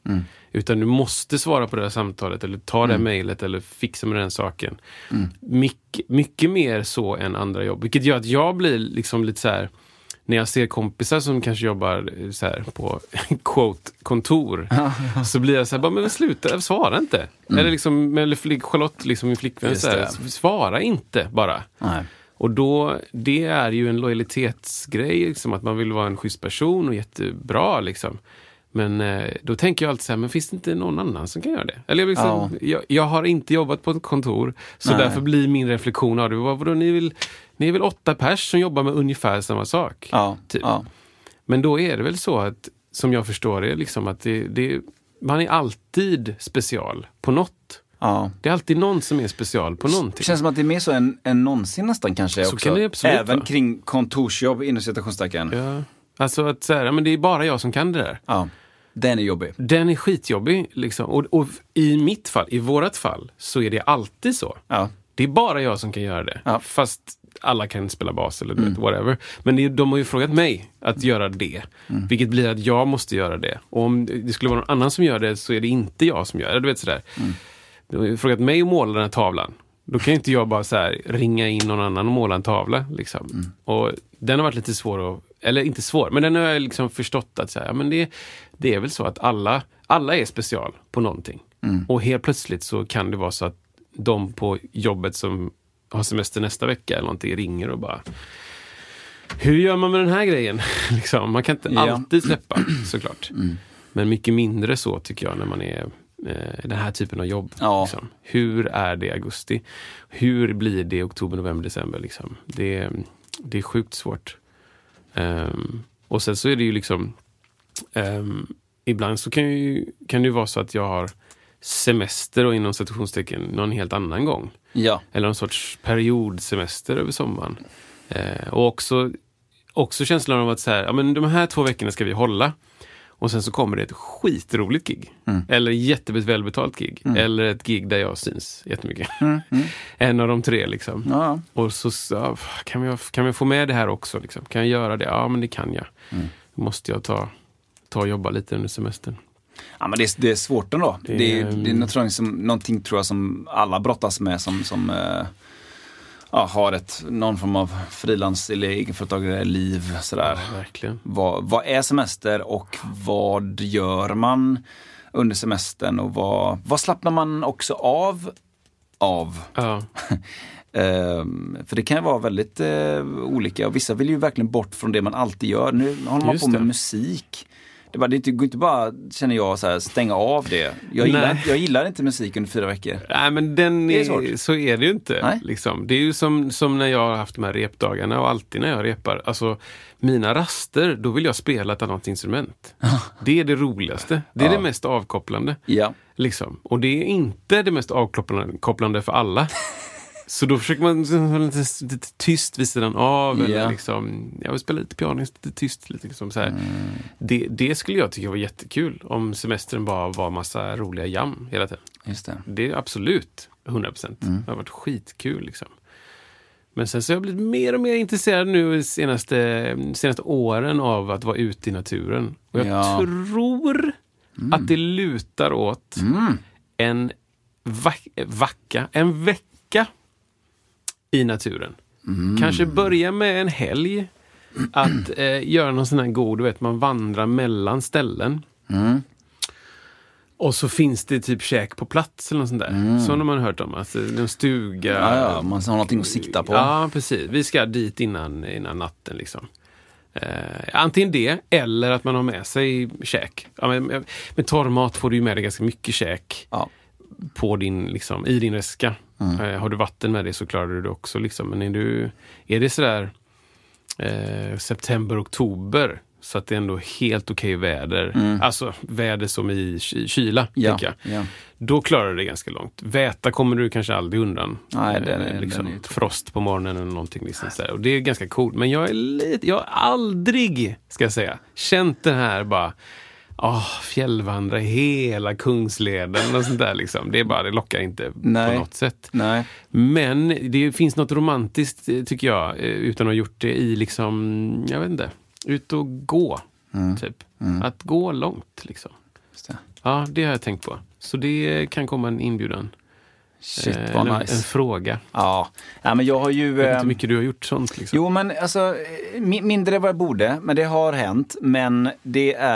Utan du måste svara på det här samtalet eller ta det här mejlet eller fixa med den saken. Mycket, mycket mer så än andra jobb. Vilket gör att jag blir liksom lite så här när jag ser kompisar som kanske jobbar eh, så här på quote kontor så blir jag så här, bara, men sluta, svara inte. Eller liksom, eller Charlotte, liksom min flickvän, så här, svara inte bara. Nej. Och då, det är ju en lojalitetsgrej, liksom, att man vill vara en schysst person och jättebra. Liksom. Men eh, då tänker jag alltid så här, men finns det inte någon annan som kan göra det? Eller jag, liksom, jag, jag har inte jobbat på ett kontor, så Nej. därför blir min reflektion av det, vad, vadå, ni, vill, ni är väl åtta pers som jobbar med ungefär samma sak? Ja, Typ. ja. Men då är det väl så att, som jag förstår det, liksom att det, det, man är alltid special på något. ja. Det är alltid någon som är special på någonting. Det känns som att det är mer så än, än någonsin nästan kanske Så också. kan absolut Även vara. kring kontorsjobb inom citationstecken. Ja. Ja. Alltså att så här, ja, men det är bara jag som kan det där. Den är jobbig. Den är skitjobbig. Liksom. Och, och i mitt fall, i vårat fall, så är det alltid så. Ja. Det är bara jag som kan göra det. Ja. Mm. Fast alla kan spela bas eller vet, whatever. Men det, de har ju frågat mig att göra det. Mm. Vilket blir att jag måste göra det. Och om det skulle vara någon annan som gör det så är det inte jag som gör det. Du vet sådär. Mm. De har ju frågat mig att måla den här tavlan. Då kan ju inte jag bara så ringa in någon annan och måla en tavla. Liksom. Mm. Och den har varit lite svår att, eller inte svår, men den har jag liksom förstått att så här, ja, men det, det är väl så att alla, alla är special på någonting. Och helt plötsligt så kan det vara så att de på jobbet som har semester nästa vecka eller någonting ringer och bara Hur gör man med den här grejen? liksom, man kan inte Ja. alltid släppa såklart. Men mycket mindre så tycker jag när man är eh, den här typen av jobb. Ja. Liksom. Hur är det i augusti? Hur blir det i oktober, november, december? Liksom? Det, det är sjukt svårt. Ehm, och sen så är det ju liksom ehm, Ibland så kan, ju, kan det ju vara så att jag har semester och inom citationstecken någon helt annan gång. Ja. Eller någon sorts periodsemester över sommaren. Eh, och också, också känslan av att så här, ja, men de här två veckorna ska vi hålla. Och sen så kommer det ett skitroligt gig. Eller jättevälbetalt gig. Eller ett gig där jag syns jättemycket. en av de tre liksom. Ja. Och så så, kan, vi, kan vi få med det här också? Liksom? Kan jag göra det? Ja, men det kan jag. Då måste jag ta, ta och jobba lite under semestern. Ja, men det, är, det är svårt ändå. Det, Det är, det är tror jag, som, någonting tror jag som alla brottas med som, som eh, ja, har ett, någon form av frilans eller egenföretagare liv. Sådär. Verkligen. Vad, vad är semester och vad gör man under semestern och vad, vad slappnar man också av av? Ja, Ehm, för det kan ju vara väldigt eh, olika och vissa vill ju verkligen bort från det man alltid gör. Nu håller man Just på med det. musik. Det, bara, det inte- går inte bara, känner jag, så här, stänga av det. Jag gillar, Nej. jag gillar inte musik under fyra veckor. Nej, men den Det är svårt. så är det ju inte. Liksom. Det är ju som, som när jag har haft de här repdagarna och alltid när jag repar. Alltså, mina raster, då vill jag spela ett annat instrument. Det är det roligaste. Det är Ja. det mest avkopplande. Ja. Liksom. Och det är inte det mest avkopplande kopplande för alla. Så då försöker man vara lite, lite tyst vid sidan av. Ja. Eller liksom, jag vill spela lite piano, lite tyst. Lite, liksom så här. Mm. Det, det skulle jag tycka var jättekul. Om semestern bara var massa roliga jam hela tiden. Just det. Det är absolut 100 procent. Mm. Det har varit skitkul. Liksom. Men sen så har jag blivit mer och mer intresserad nu senaste, senaste åren av att vara ute i naturen. Och jag Ja. tror att det lutar åt Mm. en vac- vacka, en vecka i naturen. Mm. Kanske börja med en helg. Att eh, göra någon sån här god, du vet, man vandrar mellan ställen. Mm. Och så finns det typ käk på plats eller något sånt där. Så har man hört om. Alltså, en stuga. Mm. Ja, ja, man har någonting att sikta på. Ja, precis. Vi ska dit innan, innan natten. Liksom. Eh, antingen det, eller att man har med sig käk. Ja, men, med- med torr mat får du ju med dig ganska mycket käk Ja. på din, liksom, i din väska. Mm. Eh, har du vatten med dig så klarar du det också. Liksom. Men är, du, är det sådär eh, september, oktober så att det är ändå helt okej väder. Alltså väder som i ky- kyla, Mm. Ja. Ja. Då klarar du det ganska långt. Väta kommer du kanske aldrig undan. Nej, den är- Eh, den liksom, är tråkig. frost på morgonen eller någonting. Liksom sådär. Och det är ganska coolt. Men jag är lite, jag har aldrig, ska jag säga, känt den här bara Oh, fjällvandra hela Kungsleden och sånt där. Liksom. Det, är bara, det lockar inte Nej. på något sätt. Nej. Men det finns något romantiskt, eh, tycker jag, eh, utan att ha gjort det i liksom, jag vet inte, ut och gå. Typ. Att gå långt. Liksom. Det. Ja, det har jag tänkt på. Så det kan komma en inbjudan. Shit Eh, vad nice. En fråga. Ja. ja, men jag har ju... Jag vet inte ehm, hur mycket du har gjort sånt. Liksom. Jo, men alltså eh, mi- mindre än vad jag borde, men det har hänt. Men det är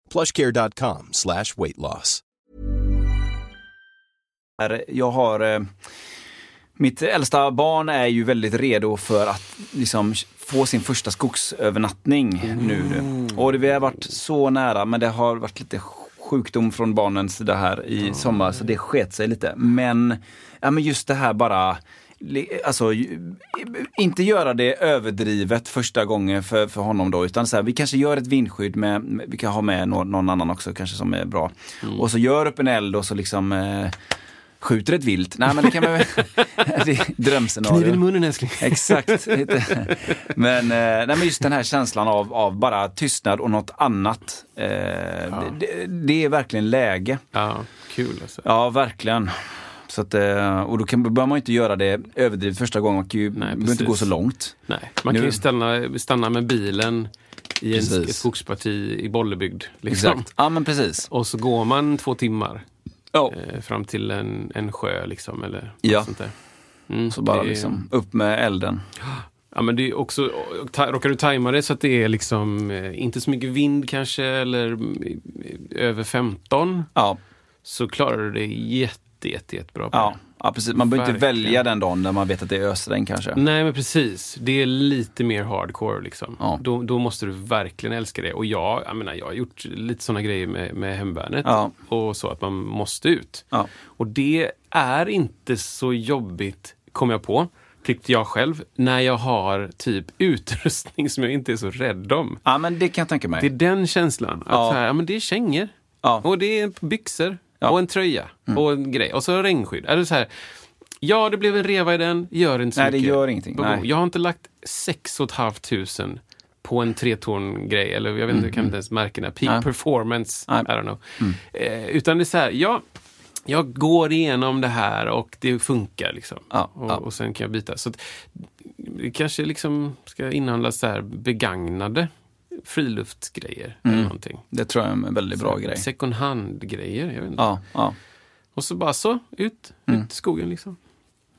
plushcare.com slash weight loss. jag har... eh, Mitt äldsta barn är ju väldigt redo för att liksom få sin första skogsövernattning nu. Och det, vi har varit så nära men det har varit lite sjukdom från barnens sida här i sommar så det sket sig lite. Men, ja, men just det här bara Alltså, inte göra det överdrivet första gången för, för honom då, utan så här, vi kanske gör ett vindskydd med, vi kan ha med någon, någon annan också kanske som är bra. Mm. Och så gör upp en eld och så liksom eh, skjuter ett vilt. Nej men det kan man väl, drömscenario. Kniven i munnen älskling. Exakt. men, eh, nej, men just den här känslan av, av bara tystnad och något annat. Eh, det, det är verkligen läge. Ja, kul alltså. Ja, verkligen. Så att, eh, och då kan, behöver man inte göra det överdrivet första gången. Man kan ju, behöver inte gå så långt. Nej, man Nu- kan ju stanna, stanna med bilen i en, ett skogsparti i Bollebygd. Liksom. Exakt. Ja, men precis. Och så går man två timmar Ja. eh, fram till en, en sjö liksom, eller Ja. sånt där. Mm, Så bara är- liksom upp med elden. Ja, men det är också, råkar du tajma det så att det är liksom eh, inte så mycket vind kanske eller mm, över 15 Ja, så klarar du det jätte, jätte, jättebra på ja, ja precis. Man behöver inte välja den dagen när man vet att det är ösregn kanske. Nej men precis, det är lite mer hardcore liksom. Ja. Då, då måste du verkligen älska det. Och jag, jag menar, jag har gjort lite sådana grejer med, med hemvärnet. Ja. Och så att man måste ut. Ja. Och det är inte så jobbigt, kom jag på, tyckte jag själv, när jag har typ utrustning som jag inte är så rädd om. ja, men det kan jag tänka mig. Det är den känslan. Att Ja. så här, ja, men det är kängor. Ja. Och det är byxor. Ja. Mm. Och en tröja. Och en grej. Och så regnskydd. Är det så här, ja, det blev en reva i den. Gör inte så Nej, det mycket. gör ingenting. Nej. Jag har inte lagt 6 500 på en treton-grej. Eller jag vet inte, jag kan inte ens märka Peak Mm. Nej. performance. Nej. I don't know. Eh, utan det är så här, ja, jag går igenom det här och det funkar. Liksom. Ja, och, ja. och sen kan jag byta. Så att, det kanske liksom ska inhandlas så här begagnade friluftsgrejer. Eller någonting. Det tror jag är en väldigt bra grej. Second hand-grejer. Jag vet inte. Ja, ja. Och så bara så, ut, ut i skogen liksom.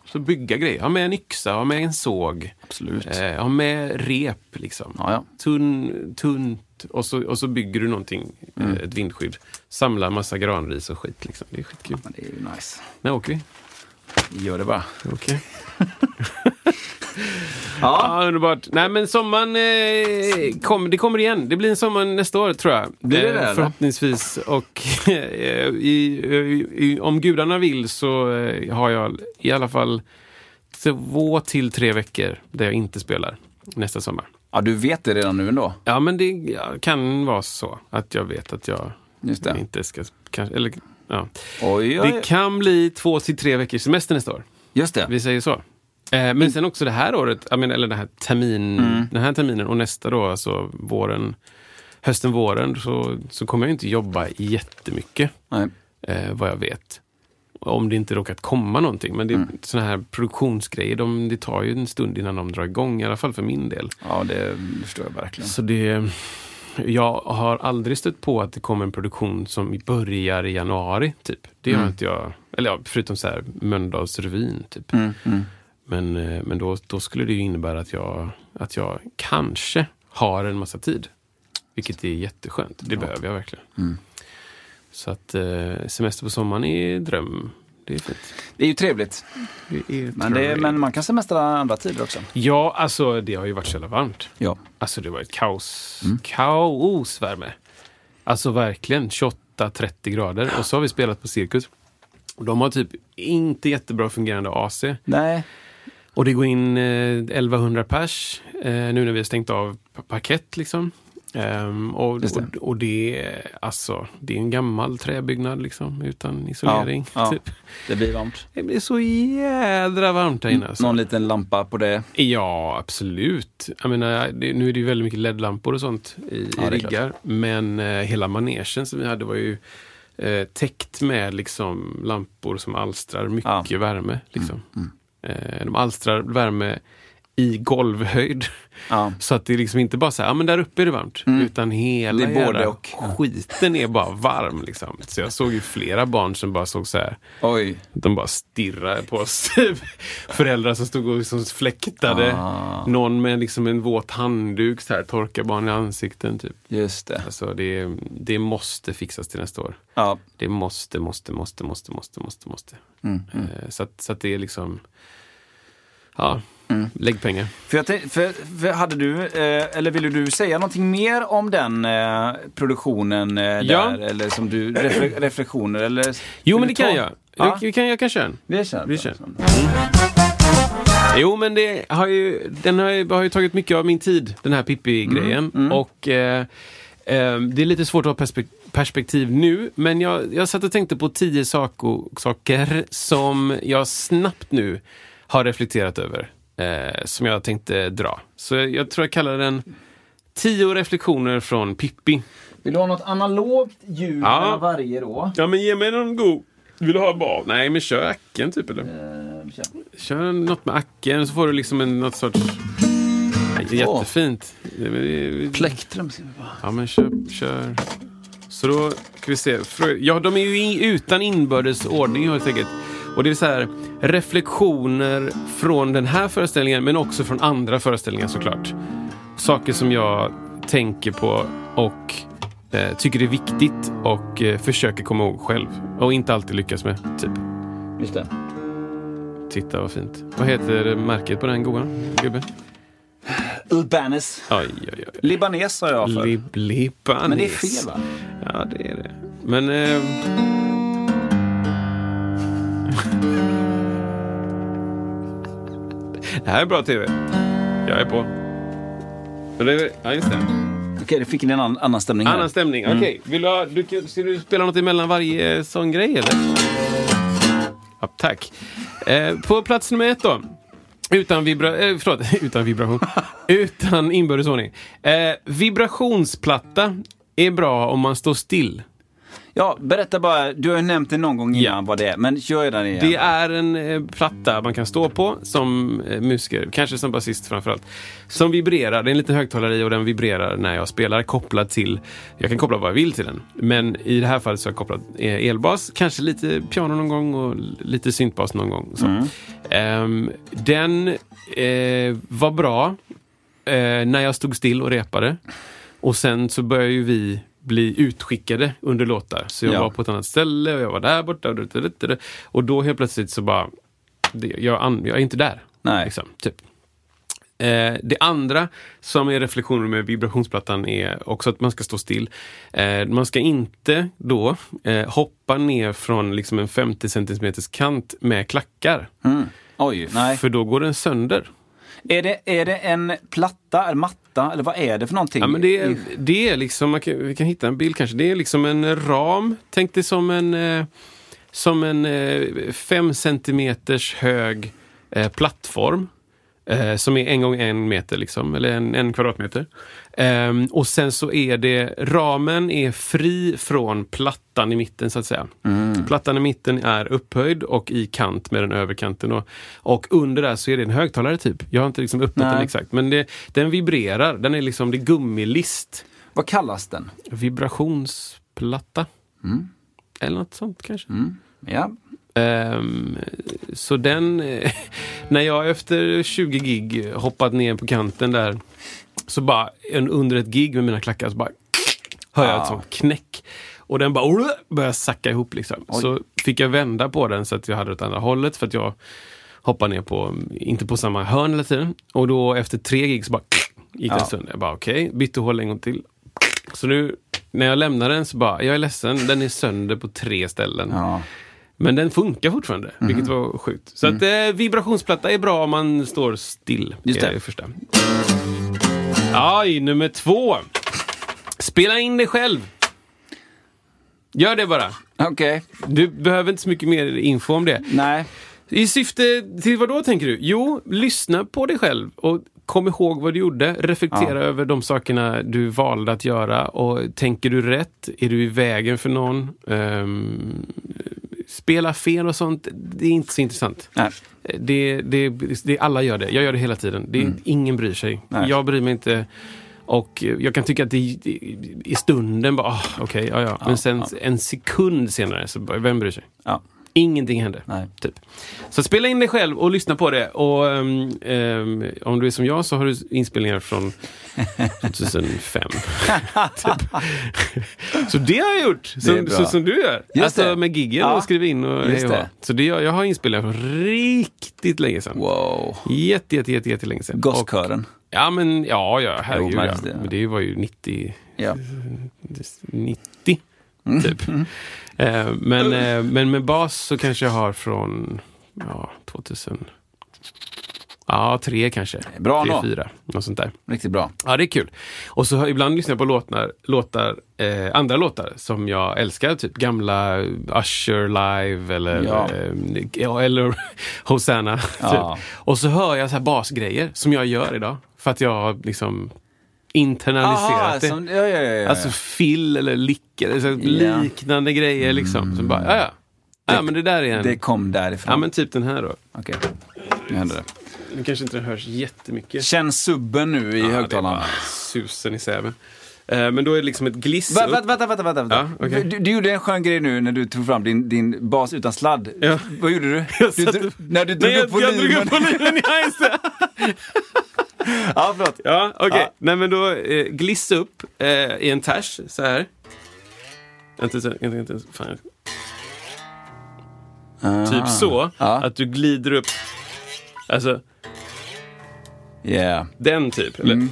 Så bygga grejer. Ha med en yxa, ha med en såg. Absolut. Eh, ha med rep liksom. Ja, ja. Tunn, tunt. Och så, och så bygger du någonting, eh, ett vindskydd. Samlar massa granris och skit. Liksom. Det är skitkul. Men det är ju nice. När åker vi? Gör det bara. Okej. Ja, Ja, underbart. Nej, men sommaren eh, kom, det kommer igen. Det blir en sommar nästa år, tror jag. Blir det det, eller? Förhoppningsvis. Och eh, i, i, om gudarna vill så eh, har jag i alla fall två till tre veckor där jag inte spelar nästa sommar. ja, du vet det redan nu ändå. Ja, men det ja, kan vara så att jag vet att jag det. inte ska... Kanske, eller, ja. Oj, oj. Det kan bli två till tre veckors semester nästa år. Just det. Vi säger så. Eh, men sen också det här året, menar, eller den här, termin, Mm. den här terminen och nästa då, alltså våren, hösten, våren, så, så kommer jag inte jobba jättemycket, Nej. eh, vad jag vet. Om det inte råkat komma någonting. Men det, Mm. såna här produktionsgrejer, de, det tar ju en stund innan de drar igång, i alla fall för min del. Ja, det förstår jag verkligen. Så det, jag har aldrig stött på att det kommer en produktion som börjar i januari, typ. Det har Mm. inte jag, eller ja, förutom så här Mölndalsrevyn, typ. Mm, mm. Men, eh, men då, då skulle det ju innebära att jag, att jag kanske har en massa tid. Vilket är jätteskönt. Det behöver jag verkligen. Mm. Så att eh, semester på sommaren är dröm. Det är fint. Det är ju trevligt. Det är Men, det, trevligt. men man kan semestra andra tider också. Ja, alltså det har ju varit så jävla varmt. Ja. Alltså det var ett kaos. Mm. Kaosvärme. Alltså verkligen 28-30 grader. Och så har vi spelat på Cirkus. De har typ inte jättebra fungerande AC. Nej. Och det går in eh, 1100 pers eh, nu när vi har stängt av pa- parkett. Liksom. Ehm, och, det. och, och det, är, alltså, det är en gammal träbyggnad liksom, utan isolering. Ja, ja. Typ. Det blir varmt. Det blir så jädra varmt här inne. Alltså. Någon liten lampa på det. Ja, absolut. Jag menar, det, nu är det ju väldigt mycket LED-lampor och sånt i, Ja, i riggar. Men eh, hela manegen som vi hade var ju eh, täckt med liksom, lampor som alstrar mycket värme. Liksom. Mm, Eh, Eh, de alstrar värme i golvhöjd. Ja. Så att det är liksom inte bara så här, ja men där uppe är det varmt. Utan hela Mm. Det är både och. skiten är bara varm. Liksom. Så jag såg ju flera barn som bara såg så här, Oj. de bara stirrade på oss. Föräldrar som stod och liksom fläktade. Ah. Någon med liksom en våt handduk, så här, torkar barn i ansikten. Typ. Just det. Alltså, det, det måste fixas till nästa år. Ja. Det måste, måste, måste, måste, måste, måste, måste. Mm, mm. Eh, Så, att, så att det är liksom... ja, lägg pengar. För jag för, för hade du, eh, eller ville du säga någonting mer om den eh, produktionen eh, Ja. där? Eller som du, refle, reflektioner eller? Jo, men det kan jag. Ja, Vi kan, jag kan köra en. vi kör. Vi kör. Jo, men det har ju, den har ju, har ju tagit mycket av min tid, den här Pippi-grejen. Och eh, eh, det är lite svårt att ha perspek- perspektiv nu, men jag, jag satt och tänkte på tio sako, saker som jag snabbt nu har reflekterat över. Eh, som jag tänkte dra. Så jag, jag tror jag kallar den Tio reflektioner från Pippi. Vill du ha något analogt ljud Ja. varje då? Ja, men ge mig någon god... Vill du ha bra? Nej, men kör acken typ eller? Eh, kör. Kör något med acken så får du liksom en, något sorts... Nej, jättefint. Plektrum. ser vi bara. Ja, men kör, kör. Så då ska vi se. Ja, de är ju i, utan inbördes ordning helt enkelt. Och det är så här reflektioner från den här föreställningen men också från andra föreställningar såklart. Saker som jag tänker på och eh, tycker är viktigt och eh, försöker komma ihåg själv. Och inte alltid lyckas med, typ. Just det. Titta vad fint. Vad heter märket på den goa gubben? Urbanis. Oj, oj, oj. Libanes sa jag för. Lib Libanes. Men det är fel va? Ja, det är det. Men... Eh... det här är bra TV. Jag är på. Ja, just det. Okej, det fick en annan, annan stämning här. Annan stämning. Okej, vill du ha, du, ska du spela något emellan varje eh, sån grej eller? Ja, tack. Eh, på plats nummer ett då. Utan, vibra eh, förlåt, utan vibration. utan inbördes ordning. Eh, vibrationsplatta är bra om man står still. Ja, berätta bara. Du har ju nämnt det någon gång innan Ja. vad det är. Men kör den igen. Det är en eh, platta man kan stå på som eh, musiker, kanske som basist framförallt. Som vibrerar, det är en liten högtalare i och den vibrerar när jag spelar kopplad till, jag kan koppla vad jag vill till den. Men i det här fallet så har jag kopplat eh, elbas, kanske lite piano någon gång och lite syntbas någon gång. Så. Ehm, den var bra när jag stod still och repade. Och sen så började ju vi bli utskickade under låtar. Så jag Ja. var på ett annat ställe och jag var där borta. Och, det- och då helt plötsligt så bara, jag, jag är inte där. Nej. Liksom, typ. Eh, det andra som är reflektioner med vibrationsplattan är också att man ska stå still. Eh, man ska inte då eh, hoppa ner från liksom en 50 cm kant med klackar. Mm. Oj, nej. För då går den sönder. Är det, är det en platta, eller matta, eller vad är det för någonting? Ja, men det, är, det är liksom, kan, vi kan hitta en bild kanske. Det är liksom en ram. Tänk dig som en, eh, som en eh, fem centimeters hög eh, plattform. Eh, som är en gång en meter, liksom, eller en, en kvadratmeter. Ehm, och sen så är det, ramen är fri från plattan i mitten så att säga. Plattan i mitten är upphöjd och i kant med den överkanten. Då. Och under där så är det en högtalare typ. Jag har inte liksom öppnat Nej. den exakt. Men det, den vibrerar. Den är liksom, det är gummilist. Vad kallas den? Vibrationsplatta. Eller något sånt kanske. Ja. Ehm, så den, när jag efter 20 gig hoppat ner på kanten där, så bara en, under ett gig med mina klackar så bara hör jag ett Ah. sånt knäck. Och den bara börjar sacka ihop liksom. Så fick jag vända på den så att jag hade det åt andra hållet för att jag hoppade ner på, inte på samma hörn hela tiden. Och då efter tre gig så bara gick den Ja. sönder. Jag bara okej, bytte håll en gång till. Så nu när jag lämnar den så bara, jag är ledsen, den är sönder på tre ställen. ja. Men den funkar fortfarande, Mhm. vilket var sjukt. Så att eh, vibrationsplatta är bra om man står still. Mm. Just det. första. Aj, nummer två. Spela in dig själv. Gör det bara. Okej. Du behöver inte så mycket mer info om det. Nej. I syfte till vad då tänker du? Jo, lyssna på dig själv och kom ihåg vad du gjorde. Reflektera Ja. över de sakerna du valde att göra. Och Tänker du rätt? Är du i vägen för någon? Ehm, spela fel och sånt, det är inte så intressant. Nej. Det, det, det, alla gör det. Jag gör det hela tiden. Det, Ingen bryr sig. Mm. Nej. Jag bryr mig inte. Och jag kan tycka att det, i stunden bara, ah, okej, ja, ja. Men sen ja. en sekund senare, så vem bryr sig? Ja. Ingenting hände. Nej. Typ. Så spela in dig själv och lyssna på det. Och ehm, ehm, om du är som jag så har du inspelningar från 2005. typ. Så det har jag gjort, som, så, som du gör. Just alltså det. med giggen Ja, och skriva in och just det. Så det, jag har inspelningar från riktigt länge sedan. Wow. Jätte, jätte, jätte, jätte länge sedan. Gosskören. Ja, men ja, ja herregud. Jo, ja. det- Men det var ju 90, Ja. 90 Mm. Typ. Eh, men, eh, men med bas så kanske jag har från ja, 2000. Ja, tre kanske. Bra tre, fyra. Något sånt där. Riktigt bra. Ja, det är kul. Och så ibland lyssnar jag på låtar, låtar eh, andra låtar som jag älskar. Typ gamla Usher live eller, Ja. eh, eller Hosanna. Ja. Typ. Och så hör jag så här basgrejer som jag gör idag. För att jag liksom internaliserat Aha, det. som, ja, ja, ja. Alltså fill eller lick eller liknande grejer liksom. Så bara, ja, ja. Ja, men det där är en... Det kom därifrån. Ja, men typ den här då. Okej, nu händer det. Nu kanske inte den hörs jättemycket. Känn subben nu i Ja, det högtalaren. susen i säven. Eh, men då är det liksom ett gliss Va, upp. vänta, vänta, vänta. vänta. Ja, okej. du, du gjorde en skön grej nu när du tog fram din, din bas utan sladd. Ja. Vad gjorde du? Du dro- när du drog Nej, upp jag drog volymen. upp volymen. Ja, just det. ja, förlåt. Ja, okej. Ja. Nej, men då eh, gliss upp eh, i en ters så här. Vänta, vänta, vänta. Fan. Typ så. Ja. Att du glider upp. Alltså, Yeah. den typ. Eller? Mm.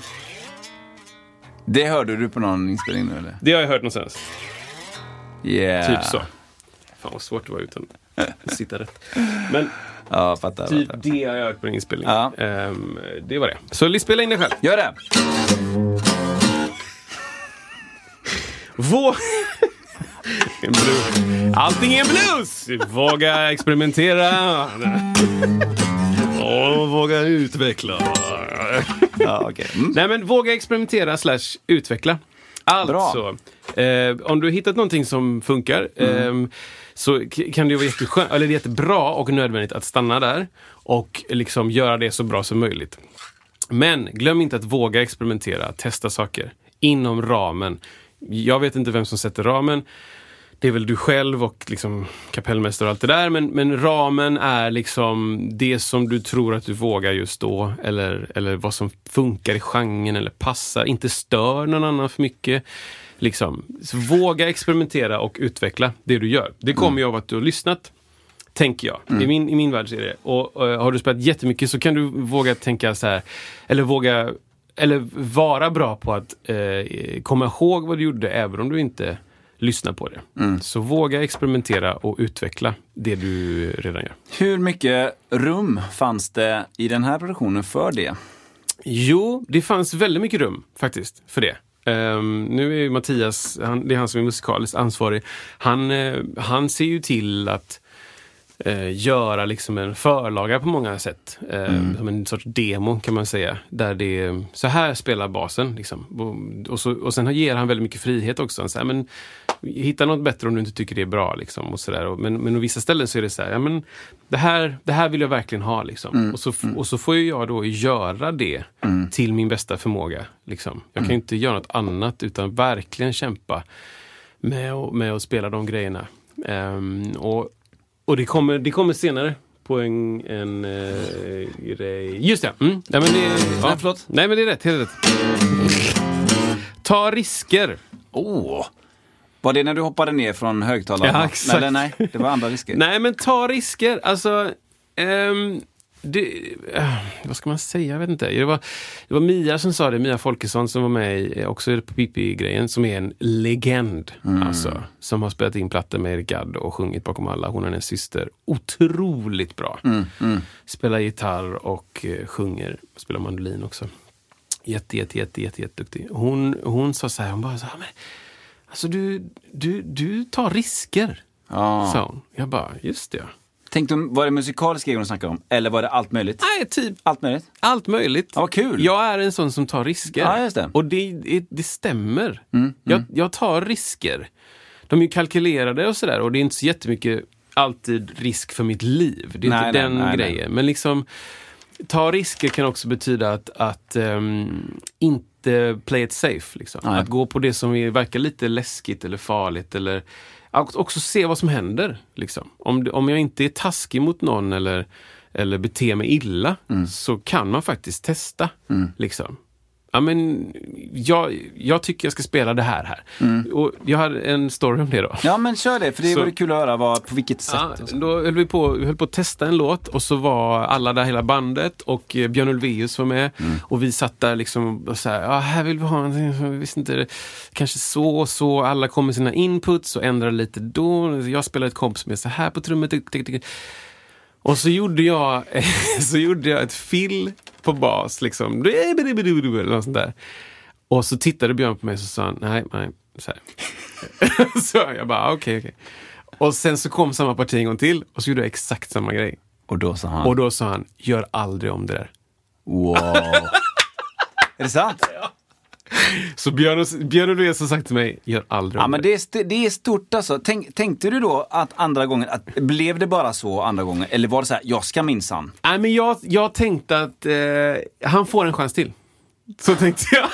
Det hörde du på någon inspelning nu eller? Det har jag hört någonstans. Yeah. Typ så. Fan vad svårt det var utan att sitta rätt. Men Ja, fattar. typ fattar. det har jag hört på en inspelning. Ja. Ehm, det var det. Så spela in det själv. Gör det! Vå... En blues. Allting är en blues! Våga experimentera. Och våga utveckla. Ja, okej. Mm. Nej men våga experimentera slash utveckla. Alltså, eh, om du hittat någonting som funkar Mm. eh, så kan det ju vara jätteskönt, eller jättebra och nödvändigt att stanna där och liksom göra det så bra som möjligt. Men glöm inte att våga experimentera, testa saker inom ramen. Jag vet inte vem som sätter ramen. Det är väl du själv och liksom kapellmästare och allt det där. Men, men ramen är liksom det som du tror att du vågar just då. Eller, eller vad som funkar i genren eller passar. Inte stör någon annan för mycket. Liksom. Så våga experimentera och utveckla det du gör. Det kommer ju av att du har lyssnat. Tänker jag. I, min, I min värld så är det. Och, och har du spelat jättemycket så kan du våga tänka så här. Eller våga eller vara bra på att eh, komma ihåg vad du gjorde även om du inte lyssnar på det. Så våga experimentera och utveckla det du redan gör. Hur mycket rum fanns det i den här produktionen för det? Jo, det fanns väldigt mycket rum faktiskt för det. Ehm, nu är ju Mattias, han, det är han som är musikaliskt ansvarig, han, eh, han ser ju till att eh, göra liksom en förlaga på många sätt. Eh, Som en sorts demo kan man säga. Där det är, så här spelar basen. Liksom. Och, och, så, och sen ger han väldigt mycket frihet också. Han säger, men, hitta något bättre om du inte tycker det är bra. Liksom, och så. Och, men, men på vissa ställen så är det så här, ja, men, det, här det här vill jag verkligen ha. Liksom. Och, så, f- och så får jag då göra det till min bästa förmåga. Liksom. Jag kan ju inte göra något annat utan verkligen kämpa med, att- med att spela de grejerna. Ehm, och och det kommer, det kommer senare på en, en eh, grej. Just det! Mm. Nej, men det ja. Nej. Nej, men det är rätt. Helt rätt. Ta risker. Åh! Var det när du hoppade ner från högtalaren? Ja, exakt. Eller nej, det var andra risker. Nej, men ta risker. Alltså, ehm, det, eh, vad ska man säga? Jag vet inte. Det var, det var Mia som sa det, Mia Folkesson som var med i, eh, också på Pippi-grejen, som är en legend. Alltså, som har spelat in plattor med Eric Gadd och sjungit bakom alla. Hon är en syster. Otroligt bra. Spelar gitarr och eh, sjunger. Spelar mandolin också. Jätte, jätte, jätte, jätte, jätteduktig. Hon, hon sa så här, hon bara så här, men, alltså du, du, du tar risker. Ja. Sa hon. Jag bara, just det. Tänkte du, var det musikaliska grejer hon snackade om? Eller var det allt möjligt? Nej, typ Allt möjligt? allt möjligt. Ja, vad kul. Jag är en sån som tar risker. Ja, just det. Mm, Och det, det, det stämmer. Jag, jag tar risker. De är ju kalkylerade och sådär och det är inte så jättemycket alltid risk för mitt liv. Det är Nej, inte nej, den nej, grejen. Men liksom, ta risker kan också betyda att, att ehm, inte inte play it safe. Liksom. Nej. Att gå på det som verkar lite läskigt eller farligt. Eller att också se vad som händer. Liksom. Om, om jag inte är taskig mot någon eller, eller beter mig illa Mm. så kan man faktiskt testa. Liksom. Ja, men jag, jag tycker jag ska spela det här här. Mm. Och jag hade en story om det då. Ja men kör det, för det Så- vore kul att höra vad, på vilket sätt. Ja, då höll vi, på, vi höll på att testa en låt och så var alla där, hela bandet och eh, Björn Ulvaeus var med. Mm. Och vi satt där liksom och så här, ja, här vill vi ha någonting, jag visste inte, kanske så och så. Alla kom med sina inputs och ändrade lite då. Jag spelade ett kompis med så här på trummor. Och så gjorde jag, så gjorde jag ett fill på bas, liksom. Eller något sånt där. Och så tittade Björn på mig och så sa han, nej, nej. Så, så jag bara, okej, okej. Och sen så kom samma parti en gång till och så gjorde jag exakt samma grej. Och då sa han, Och då sa han, gör aldrig om det där. wow. är det sant? Så Björn, Björn Ulvaeus har sagt till mig, gör aldrig Ja, men det. det är, det är stort alltså. Tänk, tänkte du då att andra gången, att, blev det bara så andra gången? Eller var det så här, jag ska minsann? Nej, men jag, jag tänkte att eh, han får en chans till. Så tänkte jag.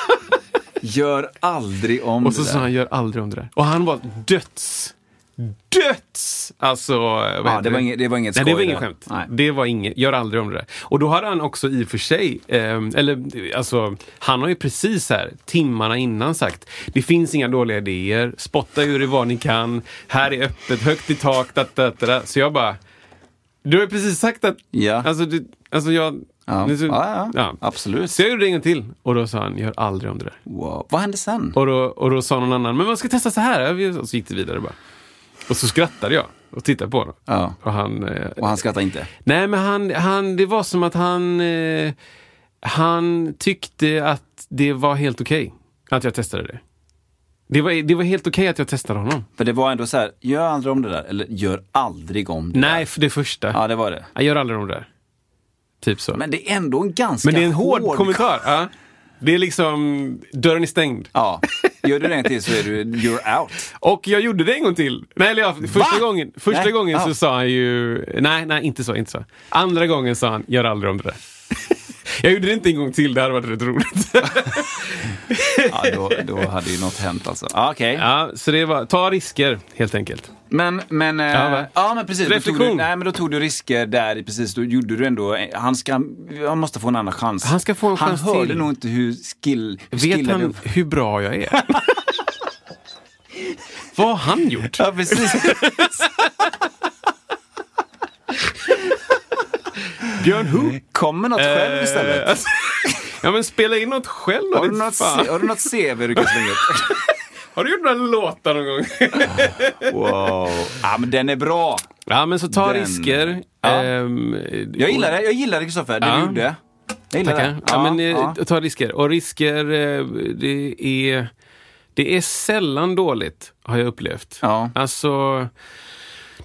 Gör aldrig om Och så det sa han, gör aldrig om det där. Och han var döds, döds! Alltså, vad Ja, det, var inget, det var inget Nej, skoj det var inget skämt. Nej. Det var inget, gör aldrig om det där. Och då hade han också i och för sig, eh, eller alltså, han har ju precis här, timmarna innan sagt, det finns inga dåliga idéer, spotta ur det vad ni kan, här är öppet, högt i tak, da, da, da. Så jag bara, du har ju precis sagt att, Ja. alltså, du, alltså jag... Ja. det- Ja, ja. Absolut. Så jag gjorde det en gång till och då sa han, gör aldrig om det där. Wow. Vad hände sen? Och då, och då sa någon annan, men man ska testa så här. Och så gick det vidare bara. Och så skrattade jag och tittade på honom. Ja. Och han... Eh, Och han skrattade inte? nej, men han, han, det var som att han... Eh, han tyckte att det var helt okej att jag testade det. Det var, det var helt okej att jag testade honom. För det var ändå så här, gör aldrig om det där. Eller gör aldrig om det Nej, där. för det första. Ja, det var det. Jag gör aldrig om det där. Typ så. Men, Men det är ändå en ganska det är en hård, kommentar. Ja. Det är liksom, dörren är stängd. Ja. Gör du det en till så är du, you're out. Och jag gjorde det en gång till. Nej, eller ja, första Va? gången, första Nej, gången så sa han ju... Nej, nej, inte så, inte så. Andra gången sa han, gör aldrig om det där. jag gjorde det inte en gång till, det hade varit rätt roligt. Ja, då, då hade ju något hänt alltså. Ja, Okej. ja, så det var, ta risker helt enkelt. Men, men, eh, Ja, va? ja, men precis. Då tog, du, Reflektion. nej, men då tog du risker där, precis. Då gjorde du ändå, han, ska, han måste få en annan chans. Han ska få en han chans hörde till. nog inte hur skill... Hur Vet han du- hur bra jag är? Vad har han gjort? Ja, precis. Björn Hu? Kommer något själv Eh, istället. ja, men spela in något själv. Har du, något, fan. Har du något CV du kan slänga upp? Har du gjort några låtar någon gång? Wow. Ja, men den är bra. ja, men så ta Den- risker. Ja. Ehm, Jag gillar det, jag gillar det Kristoffer, det Ja. du gjorde. Jag gillar Tackar. det. Ja, men, eh, ja. Ta risker. Och risker, eh, det är, det är sällan dåligt, har jag upplevt. Ja. Alltså,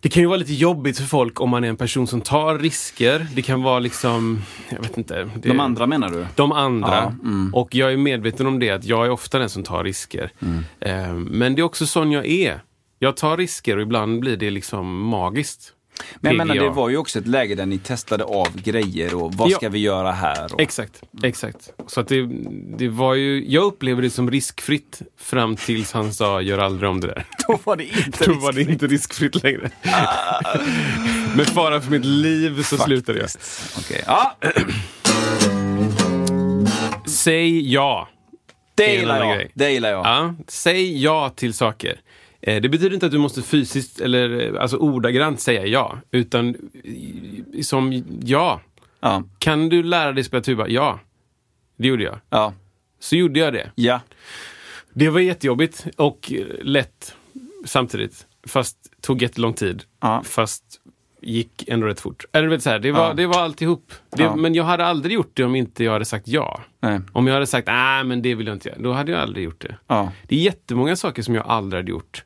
det kan ju vara lite jobbigt för folk om man är en person som tar risker. Det kan vara liksom, jag vet inte. Det, De andra menar du? De andra. Ja, mm. Och jag är medveten om det, att jag är ofta den som tar risker. Mm. Eh, men det är också sån jag är. Jag tar risker och ibland blir det liksom magiskt. Men jag menar, det var ju också ett läge där ni testade av grejer och vad Ja. ska vi göra här? Och... Exakt, exakt. Så att det, det var ju, jag upplevde det som riskfritt fram tills han sa gör aldrig om det där. Då var det inte Då var det inte riskfritt längre. Med fara för mitt liv så slutade jag. Okej. Ja, Säg ja. det gillar jag. grej. Det gillar jag. ja. Säg ja till saker. Eh, Det betyder inte att du måste fysiskt eller eh, alltså ordagrant säga ja. Utan eh, som ja. Ja. Kan du lära dig spela tuba? Ja. Det gjorde jag. Ja. Så gjorde jag det. Ja. Det var jättejobbigt och lätt samtidigt. Fast tog jättelång tid. Ja. Fast gick ändå rätt fort. Eller, vet, så här, det, var, Ja. det var alltihop. Det, Ja. Men jag hade aldrig gjort det om inte jag hade sagt ja. Nej. Om jag hade sagt nej men det vill jag inte göra. Då hade jag aldrig gjort det. Ja. Det är jättemånga saker som jag aldrig hade gjort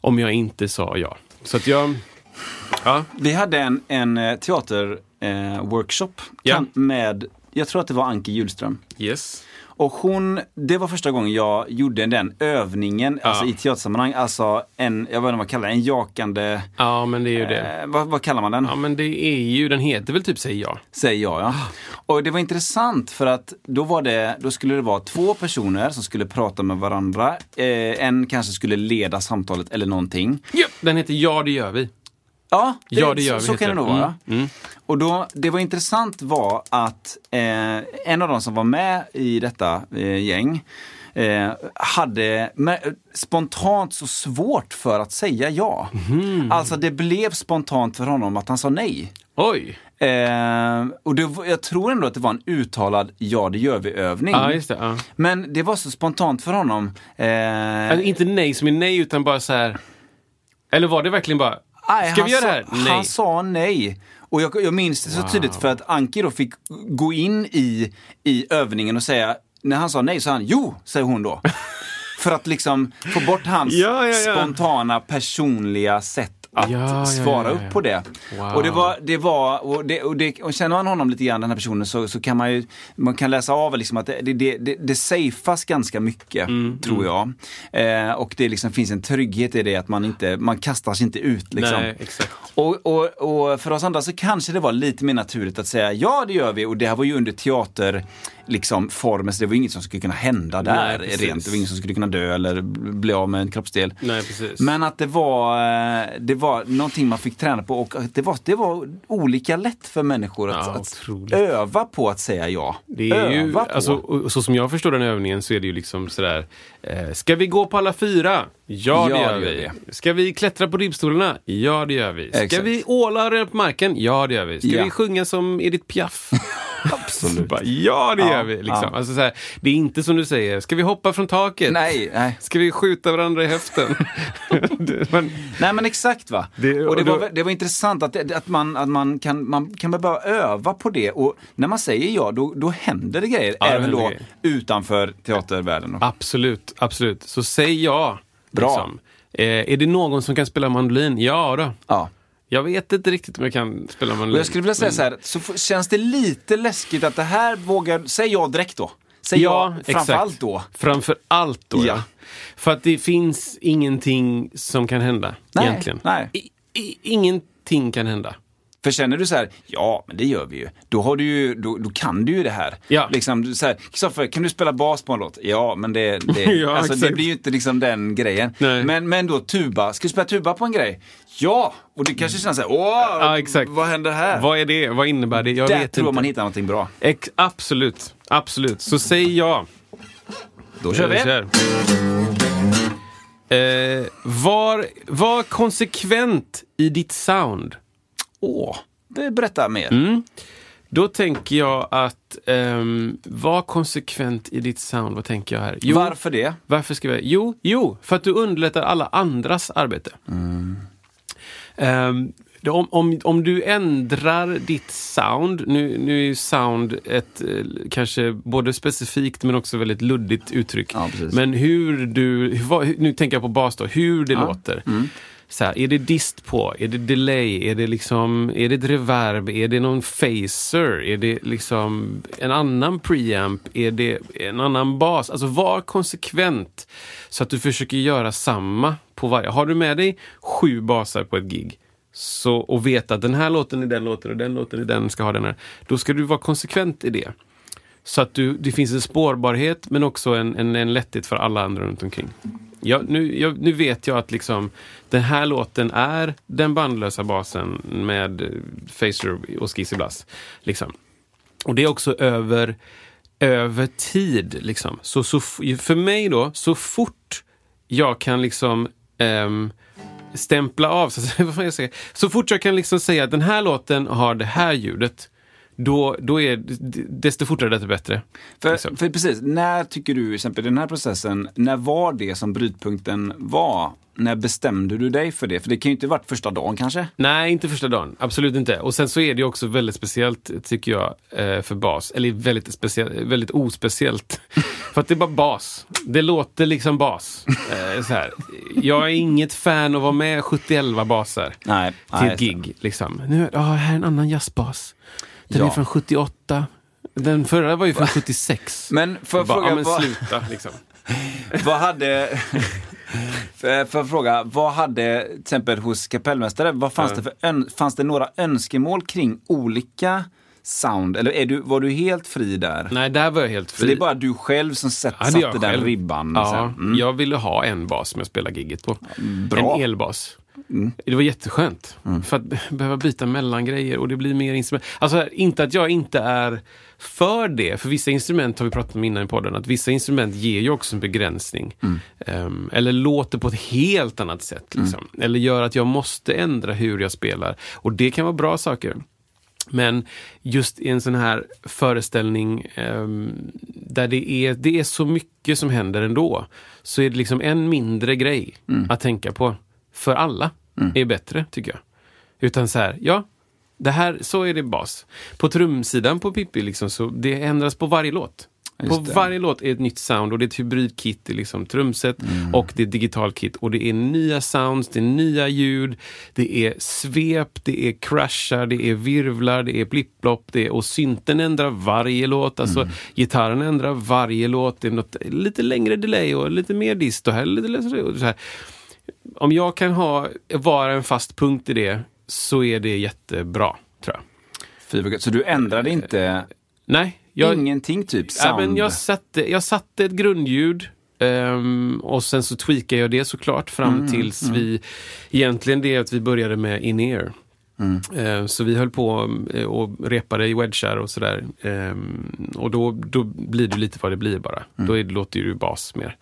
om jag inte sa ja. Så att jag... Ja, Vi hade en, en eh, teaterworkshop Ja. med, jag tror att det var Anke Hjulström. yes. Och hon, det var första gången jag gjorde den övningen, alltså i teatersammanhang, alltså en, jag vet inte vad man kallar det, en jakande, Ja, men det är ju det. eh, vad, vad kallar man den? Ja, men det är ju, den heter väl typ Säg ja. Säger jag ja. Och det var intressant för att då var det, då skulle det vara två personer som skulle prata med varandra. Eh, en kanske skulle leda samtalet eller någonting. ja. Den heter Ja, det gör vi. Ja, Ja, det gör vi, så, så heter kan det det. nog vara. Mm, mm. Och då, det var intressant var att eh, en av de som var med i detta eh, gäng eh, hade spontant så svårt för att säga ja. Mhm. Alltså det blev spontant för honom att han sa nej. Oj! Eh, och det, jag tror ändå att det var en uttalad ja det gör vi-övning. Det. Ja. Men det var så spontant för honom. Eh, Alltså, inte nej som är nej, utan bara så här. Eller var det verkligen bara, nej, ska vi göra det här? Nej. Han sa nej. Och jag, jag minns det så tydligt för att Anki då fick gå in i, i övningen och säga, när han sa nej så han jo, säger hon då. för att liksom få bort hans Ja, ja, ja. spontana personliga sätt att Ja, svara ja, upp ja. på det. Wow. Och det var, det var och, det, och, det, och känner man honom lite grann, den här personen, så, så kan man ju man kan läsa av liksom att det, det, det, det, safeas ganska mycket, Mm, tror jag. Eh, och det liksom finns en trygghet i det, att man inte, man kastar sig inte ut liksom. Nej, exakt. Och, och, och för oss andra så kanske det var lite mer naturligt att säga ja det gör vi och det här var ju under teater liksom formen så det var inget som skulle kunna hända där Nej, rent. Det var ingen som skulle kunna dö eller bli av med en kroppsdel. Nej, precis. Men att det var, eh, det var någonting man fick träna på och det var, det var olika lätt för människor att, Ja, att öva på att säga ja. Det är ju, öva på. alltså, och så som jag förstår den övningen så är det ju liksom sådär, eh, ska vi gå på alla fyra? Ja, det Ja, gör det vi. Ska vi klättra på ribbstolarna? Ja, det gör vi. Ska Exakt. vi åla röra på marken? Ja, det gör vi. Ska Ja. vi sjunga som Edith Piaf? Absolut. Bara, ja, det Ja, gör vi. Liksom. ja. Alltså, så här, det är inte som du säger, ska vi hoppa från taket? Nej, nej. Ska vi skjuta varandra i höften? Det- men, Nej men exakt va. Det- och det, och då- var, det var intressant att, det- att, man, att man, kan, man kan bara öva på det och när man säger ja då, då händer det grejer. Ja, det även då grejer. utanför teatervärlden. absolut, absolut. Så säg ja. Bra. Liksom. Eh, är det någon som kan spela mandolin? Ja då. Ja. Jag vet inte riktigt om jag kan spela mandolin. Och jag skulle vilja säga men- så här, så känns det lite läskigt att det här vågar, säg ja direkt då. Säg ja, framförallt då. Framför allt då, ja. Ja. För att det finns ingenting som kan hända, Nej, egentligen. nej. I, i, ingenting kan hända. För känner du så här, ja men det gör vi ju. Då, har du ju, då, då kan du ju det här. Ja. Liksom så här, Kristoffer, kan du spela bas på en låt? Ja, men det, det, Ja, alltså, det blir ju inte liksom den grejen. Nej. Men, men då tuba, ska du spela tuba på en grej? Ja! Och du kanske känner så här, åh, Ja, exakt. vad händer här? Vad är det? Vad innebär det? Jag Där vet tror inte. man hittar någonting bra. Ex- absolut, absolut. Så säg ja. Då kör vi. kör. Eh, var, var konsekvent i ditt sound. Åh, be- berätta mer. Mm. Då tänker jag att um, var konsekvent i ditt sound. Vad tänker jag här? Jo, Varför det? Varför ska vi? Jo, jo, för att du underlättar alla andras arbete. Ehm, det- om, om, om du ändrar ditt sound, nu, nu är ju sound ett eh, kanske både specifikt men också väldigt luddigt uttryck. Ja, men hur du, hur, nu tänker jag på bas då, hur det låter. Mm. Så här, är det dist på? Är det delay? Är det liksom, är det ett reverb? Är det någon phaser? Är det liksom en annan preamp? Är det en annan bas? Alltså var konsekvent så att du försöker göra samma på varje. Har du med dig sju basar på ett gig så, och vet att den här låten är den låten och den låten är den ska ha den här. Då ska du vara konsekvent i det. Så att du, det finns en spårbarhet men också en, en, en lätthet för alla andra runt omkring. Ja, nu, jag, nu vet jag att liksom, den här låten är den bandlösa basen med eh, Facer och Skizzy Blast. Liksom. Och det är också över, över tid. Liksom. Så, så, för mig då, så fort jag kan liksom um, stämpla av, så, vad fan jag säger, så fort jag kan liksom säga att den här låten har det här ljudet, då, då är desto fortare desto bättre. För, Liksom. för precis, när tycker du, exempel den här processen, när var det som brytpunkten var? När bestämde du dig för det? För det kan ju inte varit första dagen kanske? Nej, inte första dagen. Absolut inte. Och sen så är det också väldigt speciellt, tycker jag, eh, för bas. Eller väldigt, speciellt, väldigt ospeciellt. för att det är bara bas. Det låter liksom bas. Eh, så här. Jag är inget fan av att vara med 71 basar Nej. till ett gig. Liksom. Nu, ja, här är en annan jazzbas. Den Ja. är från 78. Den förra var ju från 76. Men får jag Bara, fråga, ja, men vad, sluta liksom. vad hade... För för att fråga, vad hade till exempel hos kapellmästare, vad fanns, Ja. det för fanns det några önskemål kring olika sound? Eller är du, var du helt fri där? Nej, där var jag helt För fri. det är bara du själv som sätt, Ja, satte den själv. ribban? Ja. Mm. jag ville ha en bas som jag spelar gigget på. Bra. Mm. En elbas. Det var jätteskönt. För att behöva byta mellan grejer och det blir mer instrument. Alltså inte att jag inte är för det, för vissa instrument har vi pratat om innan i podden, att vissa instrument ger ju också en begränsning. Mm. Ehm, eller låter på ett helt annat sätt. Liksom. Eller gör att jag måste ändra hur jag spelar. Och det kan vara bra saker. Men just i en sån här föreställning ehm, där det är, det är så mycket som händer ändå, så är det liksom en mindre grej att tänka på. För alla är bättre, tycker jag. Utan så här, ja, det här, så är det bas. På trumsidan på Pippi, liksom, så det ändras på varje låt. Just På det. varje låt är ett nytt sound och det är ett hybridkit, det är liksom trumset och det är ett digitalkit. Och det är nya sounds, det är nya ljud, det är svep, det är crashar, det är virvlar, det är blipplopp, det är, och synten ändrar varje låt. Alltså gitarren ändrar varje låt. Det är något, lite längre delay och lite mer dist och här, lite längre. Om jag kan ha, vara en fast punkt i det så är det jättebra, tror jag. Fy. Så du ändrade inte Nej, jag, ingenting typ? Ja, Sound? men jag, satte, jag satte ett grundljud ehm, och sen så tweakade jag det såklart fram Mm, tills vi... Egentligen det att vi började med in-ear. Mm. Eh, Så vi höll på eh, och repade i wedgar och sådär. Ehm, Och då, då blir det lite vad det blir bara. Mm. Då låter ju bas mer.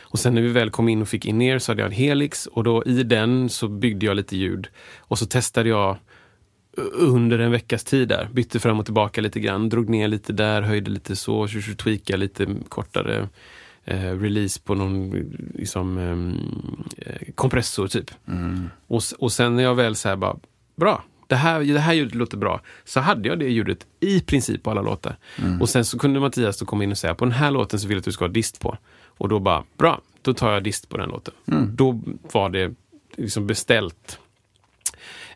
Och sen när vi väl kom in och fick in-ear så hade jag en Helix och då i den så byggde jag lite ljud. Och så testade jag under en veckas tid där. Bytte fram och tillbaka lite grann, drog ner lite där, höjde lite så, tweakade lite kortare eh, release på någon liksom, eh, kompressor typ. Och, s- och sen när jag väl så här bara, bra, det här, det här ljudet låter bra. Så hade jag det ljudet i princip på alla låtar. Och sen så kunde Mattias då komma in och säga, på den här låten så vill jag att du ska ha dist på. Och då bara, bra, då tar jag dist på den låten. Då var det liksom beställt.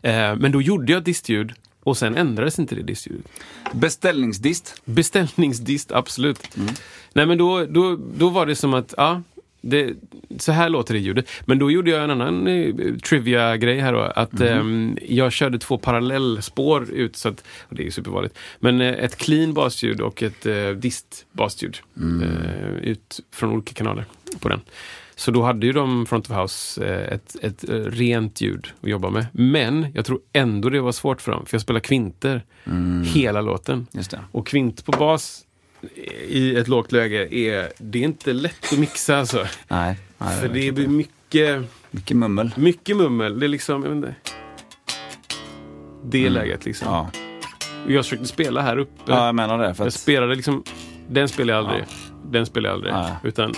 Eh, men då gjorde jag distljud och sen ändrades inte det distljudet. Beställningsdist? Beställningsdist, absolut. Nej men då, då, då var det som att, ja, det, så här låter det ljudet. Men då gjorde jag en annan eh, trivia-grej här då. Att ehm, jag körde två parallellspår ut, så att, det är ju supervanligt. Men eh, ett clean basljud och ett eh, dist basljud eh, ut från olika kanaler på den. Så då hade ju de Front of House eh, ett, ett eh, rent ljud att jobba med. Men jag tror ändå det var svårt för dem, för jag spelar kvinter hela låten. Och kvint på bas i ett lågt läge är, det är inte lätt att mixa alltså. Nej. nej För det blir mycket, Mycket mummel. mycket mummel. Det är liksom, jag vet inte. Det läget liksom. Ja. Jag försökte spela här uppe. ja, jag menar det. För jag att, spelade liksom, den spelar jag aldrig. Den spelar jag aldrig. Nej. Utan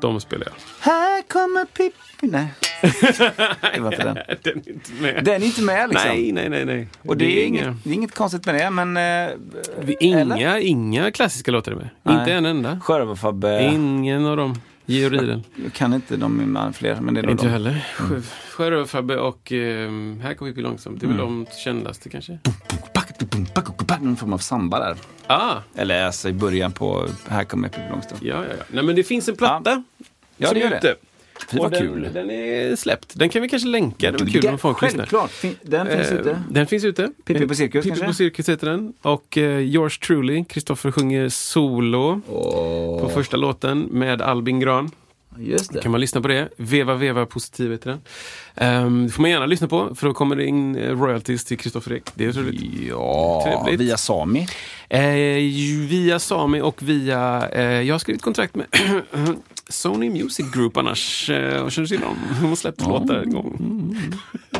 de spelar jag. här kommer Pippi. Nej. Det var inte den. Den är inte med. Den är inte med liksom. Nej, nej, nej, nej. Och det, är inget, det är inget konstigt med det, men... Eh, eller? Inga, inga klassiska låtar är med. Nej. Inte en enda. Sjörövarfabbe. Ingen av dem. Georg Riedel. Jag kan inte de med fler, men det är Inte de. heller. Mm. Sjörövarfabbe och um, Här kommer vi långsamt. Det är väl de kändaste kanske. Någon form av samba där. Ah, Eller alltså i början på Här kommer Pippi Långstrump. ja, ja, ja. Nej, men det finns en platta. Ja, som det gör det. ute. Fy vad den, kul. Den är släppt. Den kan vi kanske länka. Det var kul om folk lyssnar. Självklart. Den finns Eh, ute. Den finns ute. Pippi på Cirkus Pippi på Cirkus heter den. Och eh, yours truly, Kristoffer sjunger solo på första låten med Albin Gran. Just det. kan man lyssna på det. Veva Veva Positiv heter den. Um, det får man gärna lyssna på för då kommer det in eh, royalties till Kristoffer Ek. Det är roligt. Ja, Trevligt. via Sami. Eh, via Sami och via... Eh, jag har skrivit kontrakt med Sony Music Group annars. Eh, och känner till dem. De har släppt låtar en gång.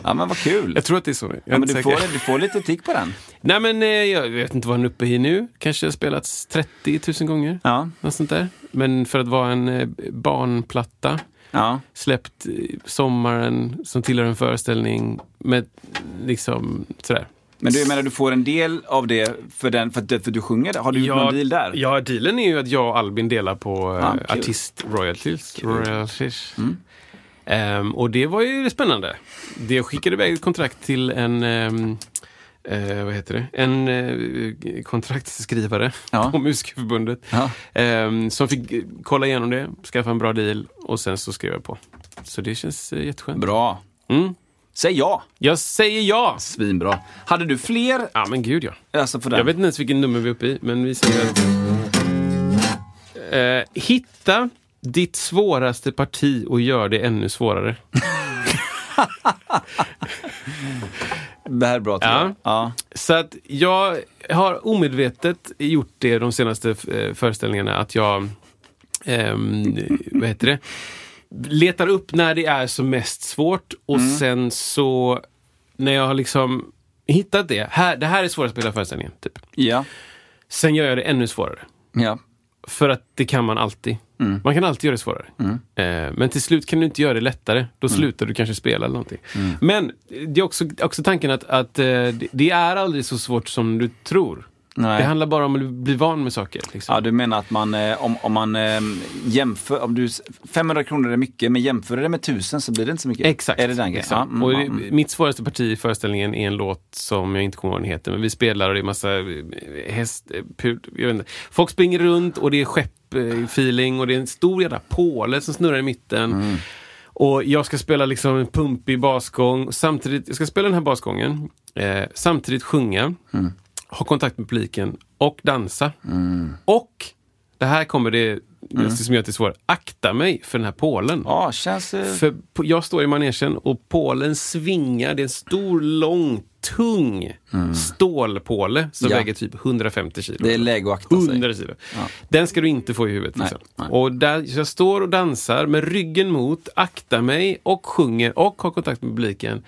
Ja, men vad kul. Jag tror att det är. Jag är Ja, men du, säker. får, du får lite tick på den. Nej men eh, jag vet inte vad den är uppe i nu. Kanske har spelats 30 000 gånger. Ja. Något sånt där. Men för att vara en eh, barnplatta ja. släppt sommaren som tillhör en föreställning med liksom sådär. Men du jag menar, du får en del av det för, den, för, för du sjunger. Har du gjort någon deal där? Ja, dealen är ju att jag och Albin delar på Ja, uh, kul. artist royalties. royalties. Ehm, och det var ju spännande. Det skickade iväg ett kontrakt till en, ehm, eh, vad heter det? En eh, kontraktskrivare Ja. på Musikerförbundet. Ja. Eh, som fick eh, kolla igenom det, skaffa en bra deal och sen så skrev jag på. Så det känns eh, jätteskönt. Bra. Mm. Säg ja. Jag säger ja! Svinbra. Hade du fler Ja men gud ja. alltså för den? Jag vet inte ens vilken nummer vi är uppe i, men vi säger. Eh, hitta ditt svåraste parti och gör det ännu svårare. Det här är bra Ja. Ja. Så att jag har omedvetet gjort det de senaste eh, föreställningarna, att jag ehm, vad heter det? Letar upp när det är som mest svårt och sen så när jag har liksom hittat det, här, det här är svårast på hela föreställningen. Typ. Ja. Sen gör jag det ännu svårare. Ja. För att det kan man alltid. Man kan alltid göra det svårare. Eh, men till slut kan du inte göra det lättare. Då slutar du kanske spela eller någonting. Men det är också, också tanken att, att eh, det är aldrig så svårt som du tror. Nej. Det handlar bara om att bli van med saker. Liksom. Ja, du menar att man, eh, om, om man eh, jämför, om du, 500 kronor är mycket, men jämför det med 1000 så blir det inte så mycket. Exakt. Är det den exakt. Ja, mm, och mm. Mitt svåraste parti i föreställningen är en låt som jag inte kommer ihåg vad den heter. Men vi spelar och det är massa eh, häst... pud- Jag vet inte. Folk springer runt och det är skepp-feeling och det är en stor jävla påle som snurrar i mitten. Mm. Och jag ska spela liksom en pumpig basgång. Samtidigt, jag ska spela den här basgången. Eh, samtidigt sjunga. Mm. Ha kontakt med publiken och dansa. Och, det här kommer det, det som gör det svårt. Akta mig för den här pålen. Ja, känns... För jag står i manegen och pålen svingar. Det är en stor, lång, tung stålpåle som Ja. väger typ 150 kilo. Det är läge att akta sig. 100 kilo. Den ska du inte få i huvudet. Nej, Liksom. nej. Och där, jag står och dansar med ryggen mot, aktar mig och sjunger och har kontakt med publiken.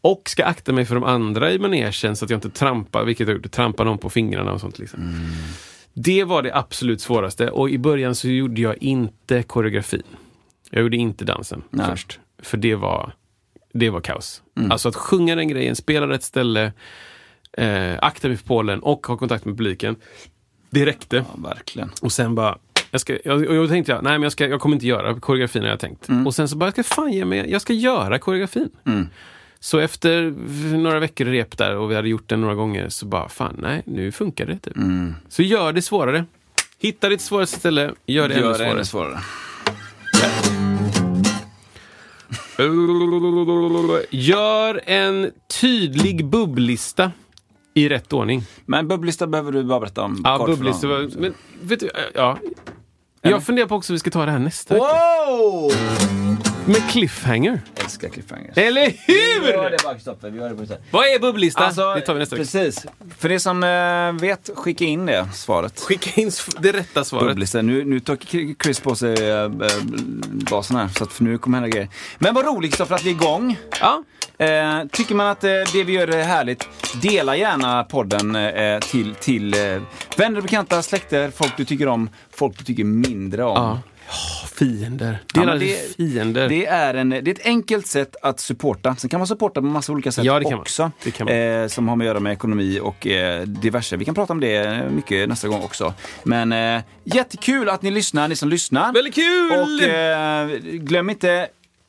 Och ska akta mig för de andra i manegen så att jag inte trampar, vilket jag gjorde, trampar någon på fingrarna och sånt. Liksom. Mm. Det var det absolut svåraste och i början så gjorde jag inte koreografin. Jag gjorde inte dansen Nej. först. För det var, det var kaos. Mm. Alltså att sjunga den grejen, spela rätt ställe, eh, akta mig för Polen och ha kontakt med publiken. Det räckte. Ja, verkligen. Och sen bara, jag, ska, jag, och jag tänkte jag, nej men jag, ska, jag kommer inte göra koreografin har jag tänkt. Och sen så bara, jag ska fan ge mig, jag ska göra koreografin. Så efter några veckor rep där och vi hade gjort den några gånger så bara, fan nej, nu funkar det typ. Så gör det svårare. Hitta ditt svåraste ställe, gör det ännu Gör det svårare. ännu svårare. Gör en tydlig bubblista i rätt ordning. Men bubblista behöver du bara berätta om. Ja, bubblista. Men vet du, ja. Jag funderar på också om vi ska ta det här nästa vecka. Med cliffhanger. Älskar cliffhangers. Eller Vi gör hur? det bara, Kristoffer. Vi gör det på sättet. Vad är bubblista? Alltså, det tar vi nästa vecka. Precis. För det som eh, vet, skicka in det svaret. Skicka in det rätta svaret. Bubblista. Nu, nu tar Chris på sig äh, basen här, så att nu kommer hända grejer. Men vad roligt Kristoffer att vi är igång. Ja. Eh, tycker man att eh, det vi gör är härligt, dela gärna podden eh, till, till eh, vänner och bekanta, släkter, folk du tycker om, folk du tycker mindre om. ja. Fiender. Ja, Delade men det- fiender. Det är, en, det är ett enkelt sätt att supporta. Sen kan man supporta på massa olika sätt Ja, det också. Det. Eh, som har med att göra med ekonomi och eh, diverse. Vi kan prata om det mycket nästa gång också. Men eh, jättekul att ni lyssnar, ni som lyssnar. Väldigt kul! Och eh, glöm inte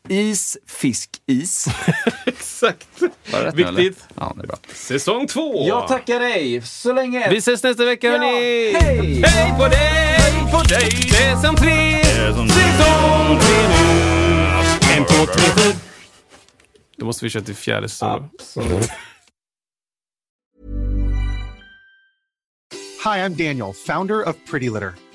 is, fisk, is. Exakt. Det rätt eller? Viktigt. Ja, det är bra. Säsong två. Jag tackar dig så länge. Vi ses nästa vecka Ja, hörni! hej! Hej på dig! Hej på dig! Säsong tre! Säsong tre nu! En, två, tre. Då måste vi köra till fjärde säsongen. Hi, I'm Daniel, founder of Pretty Litter.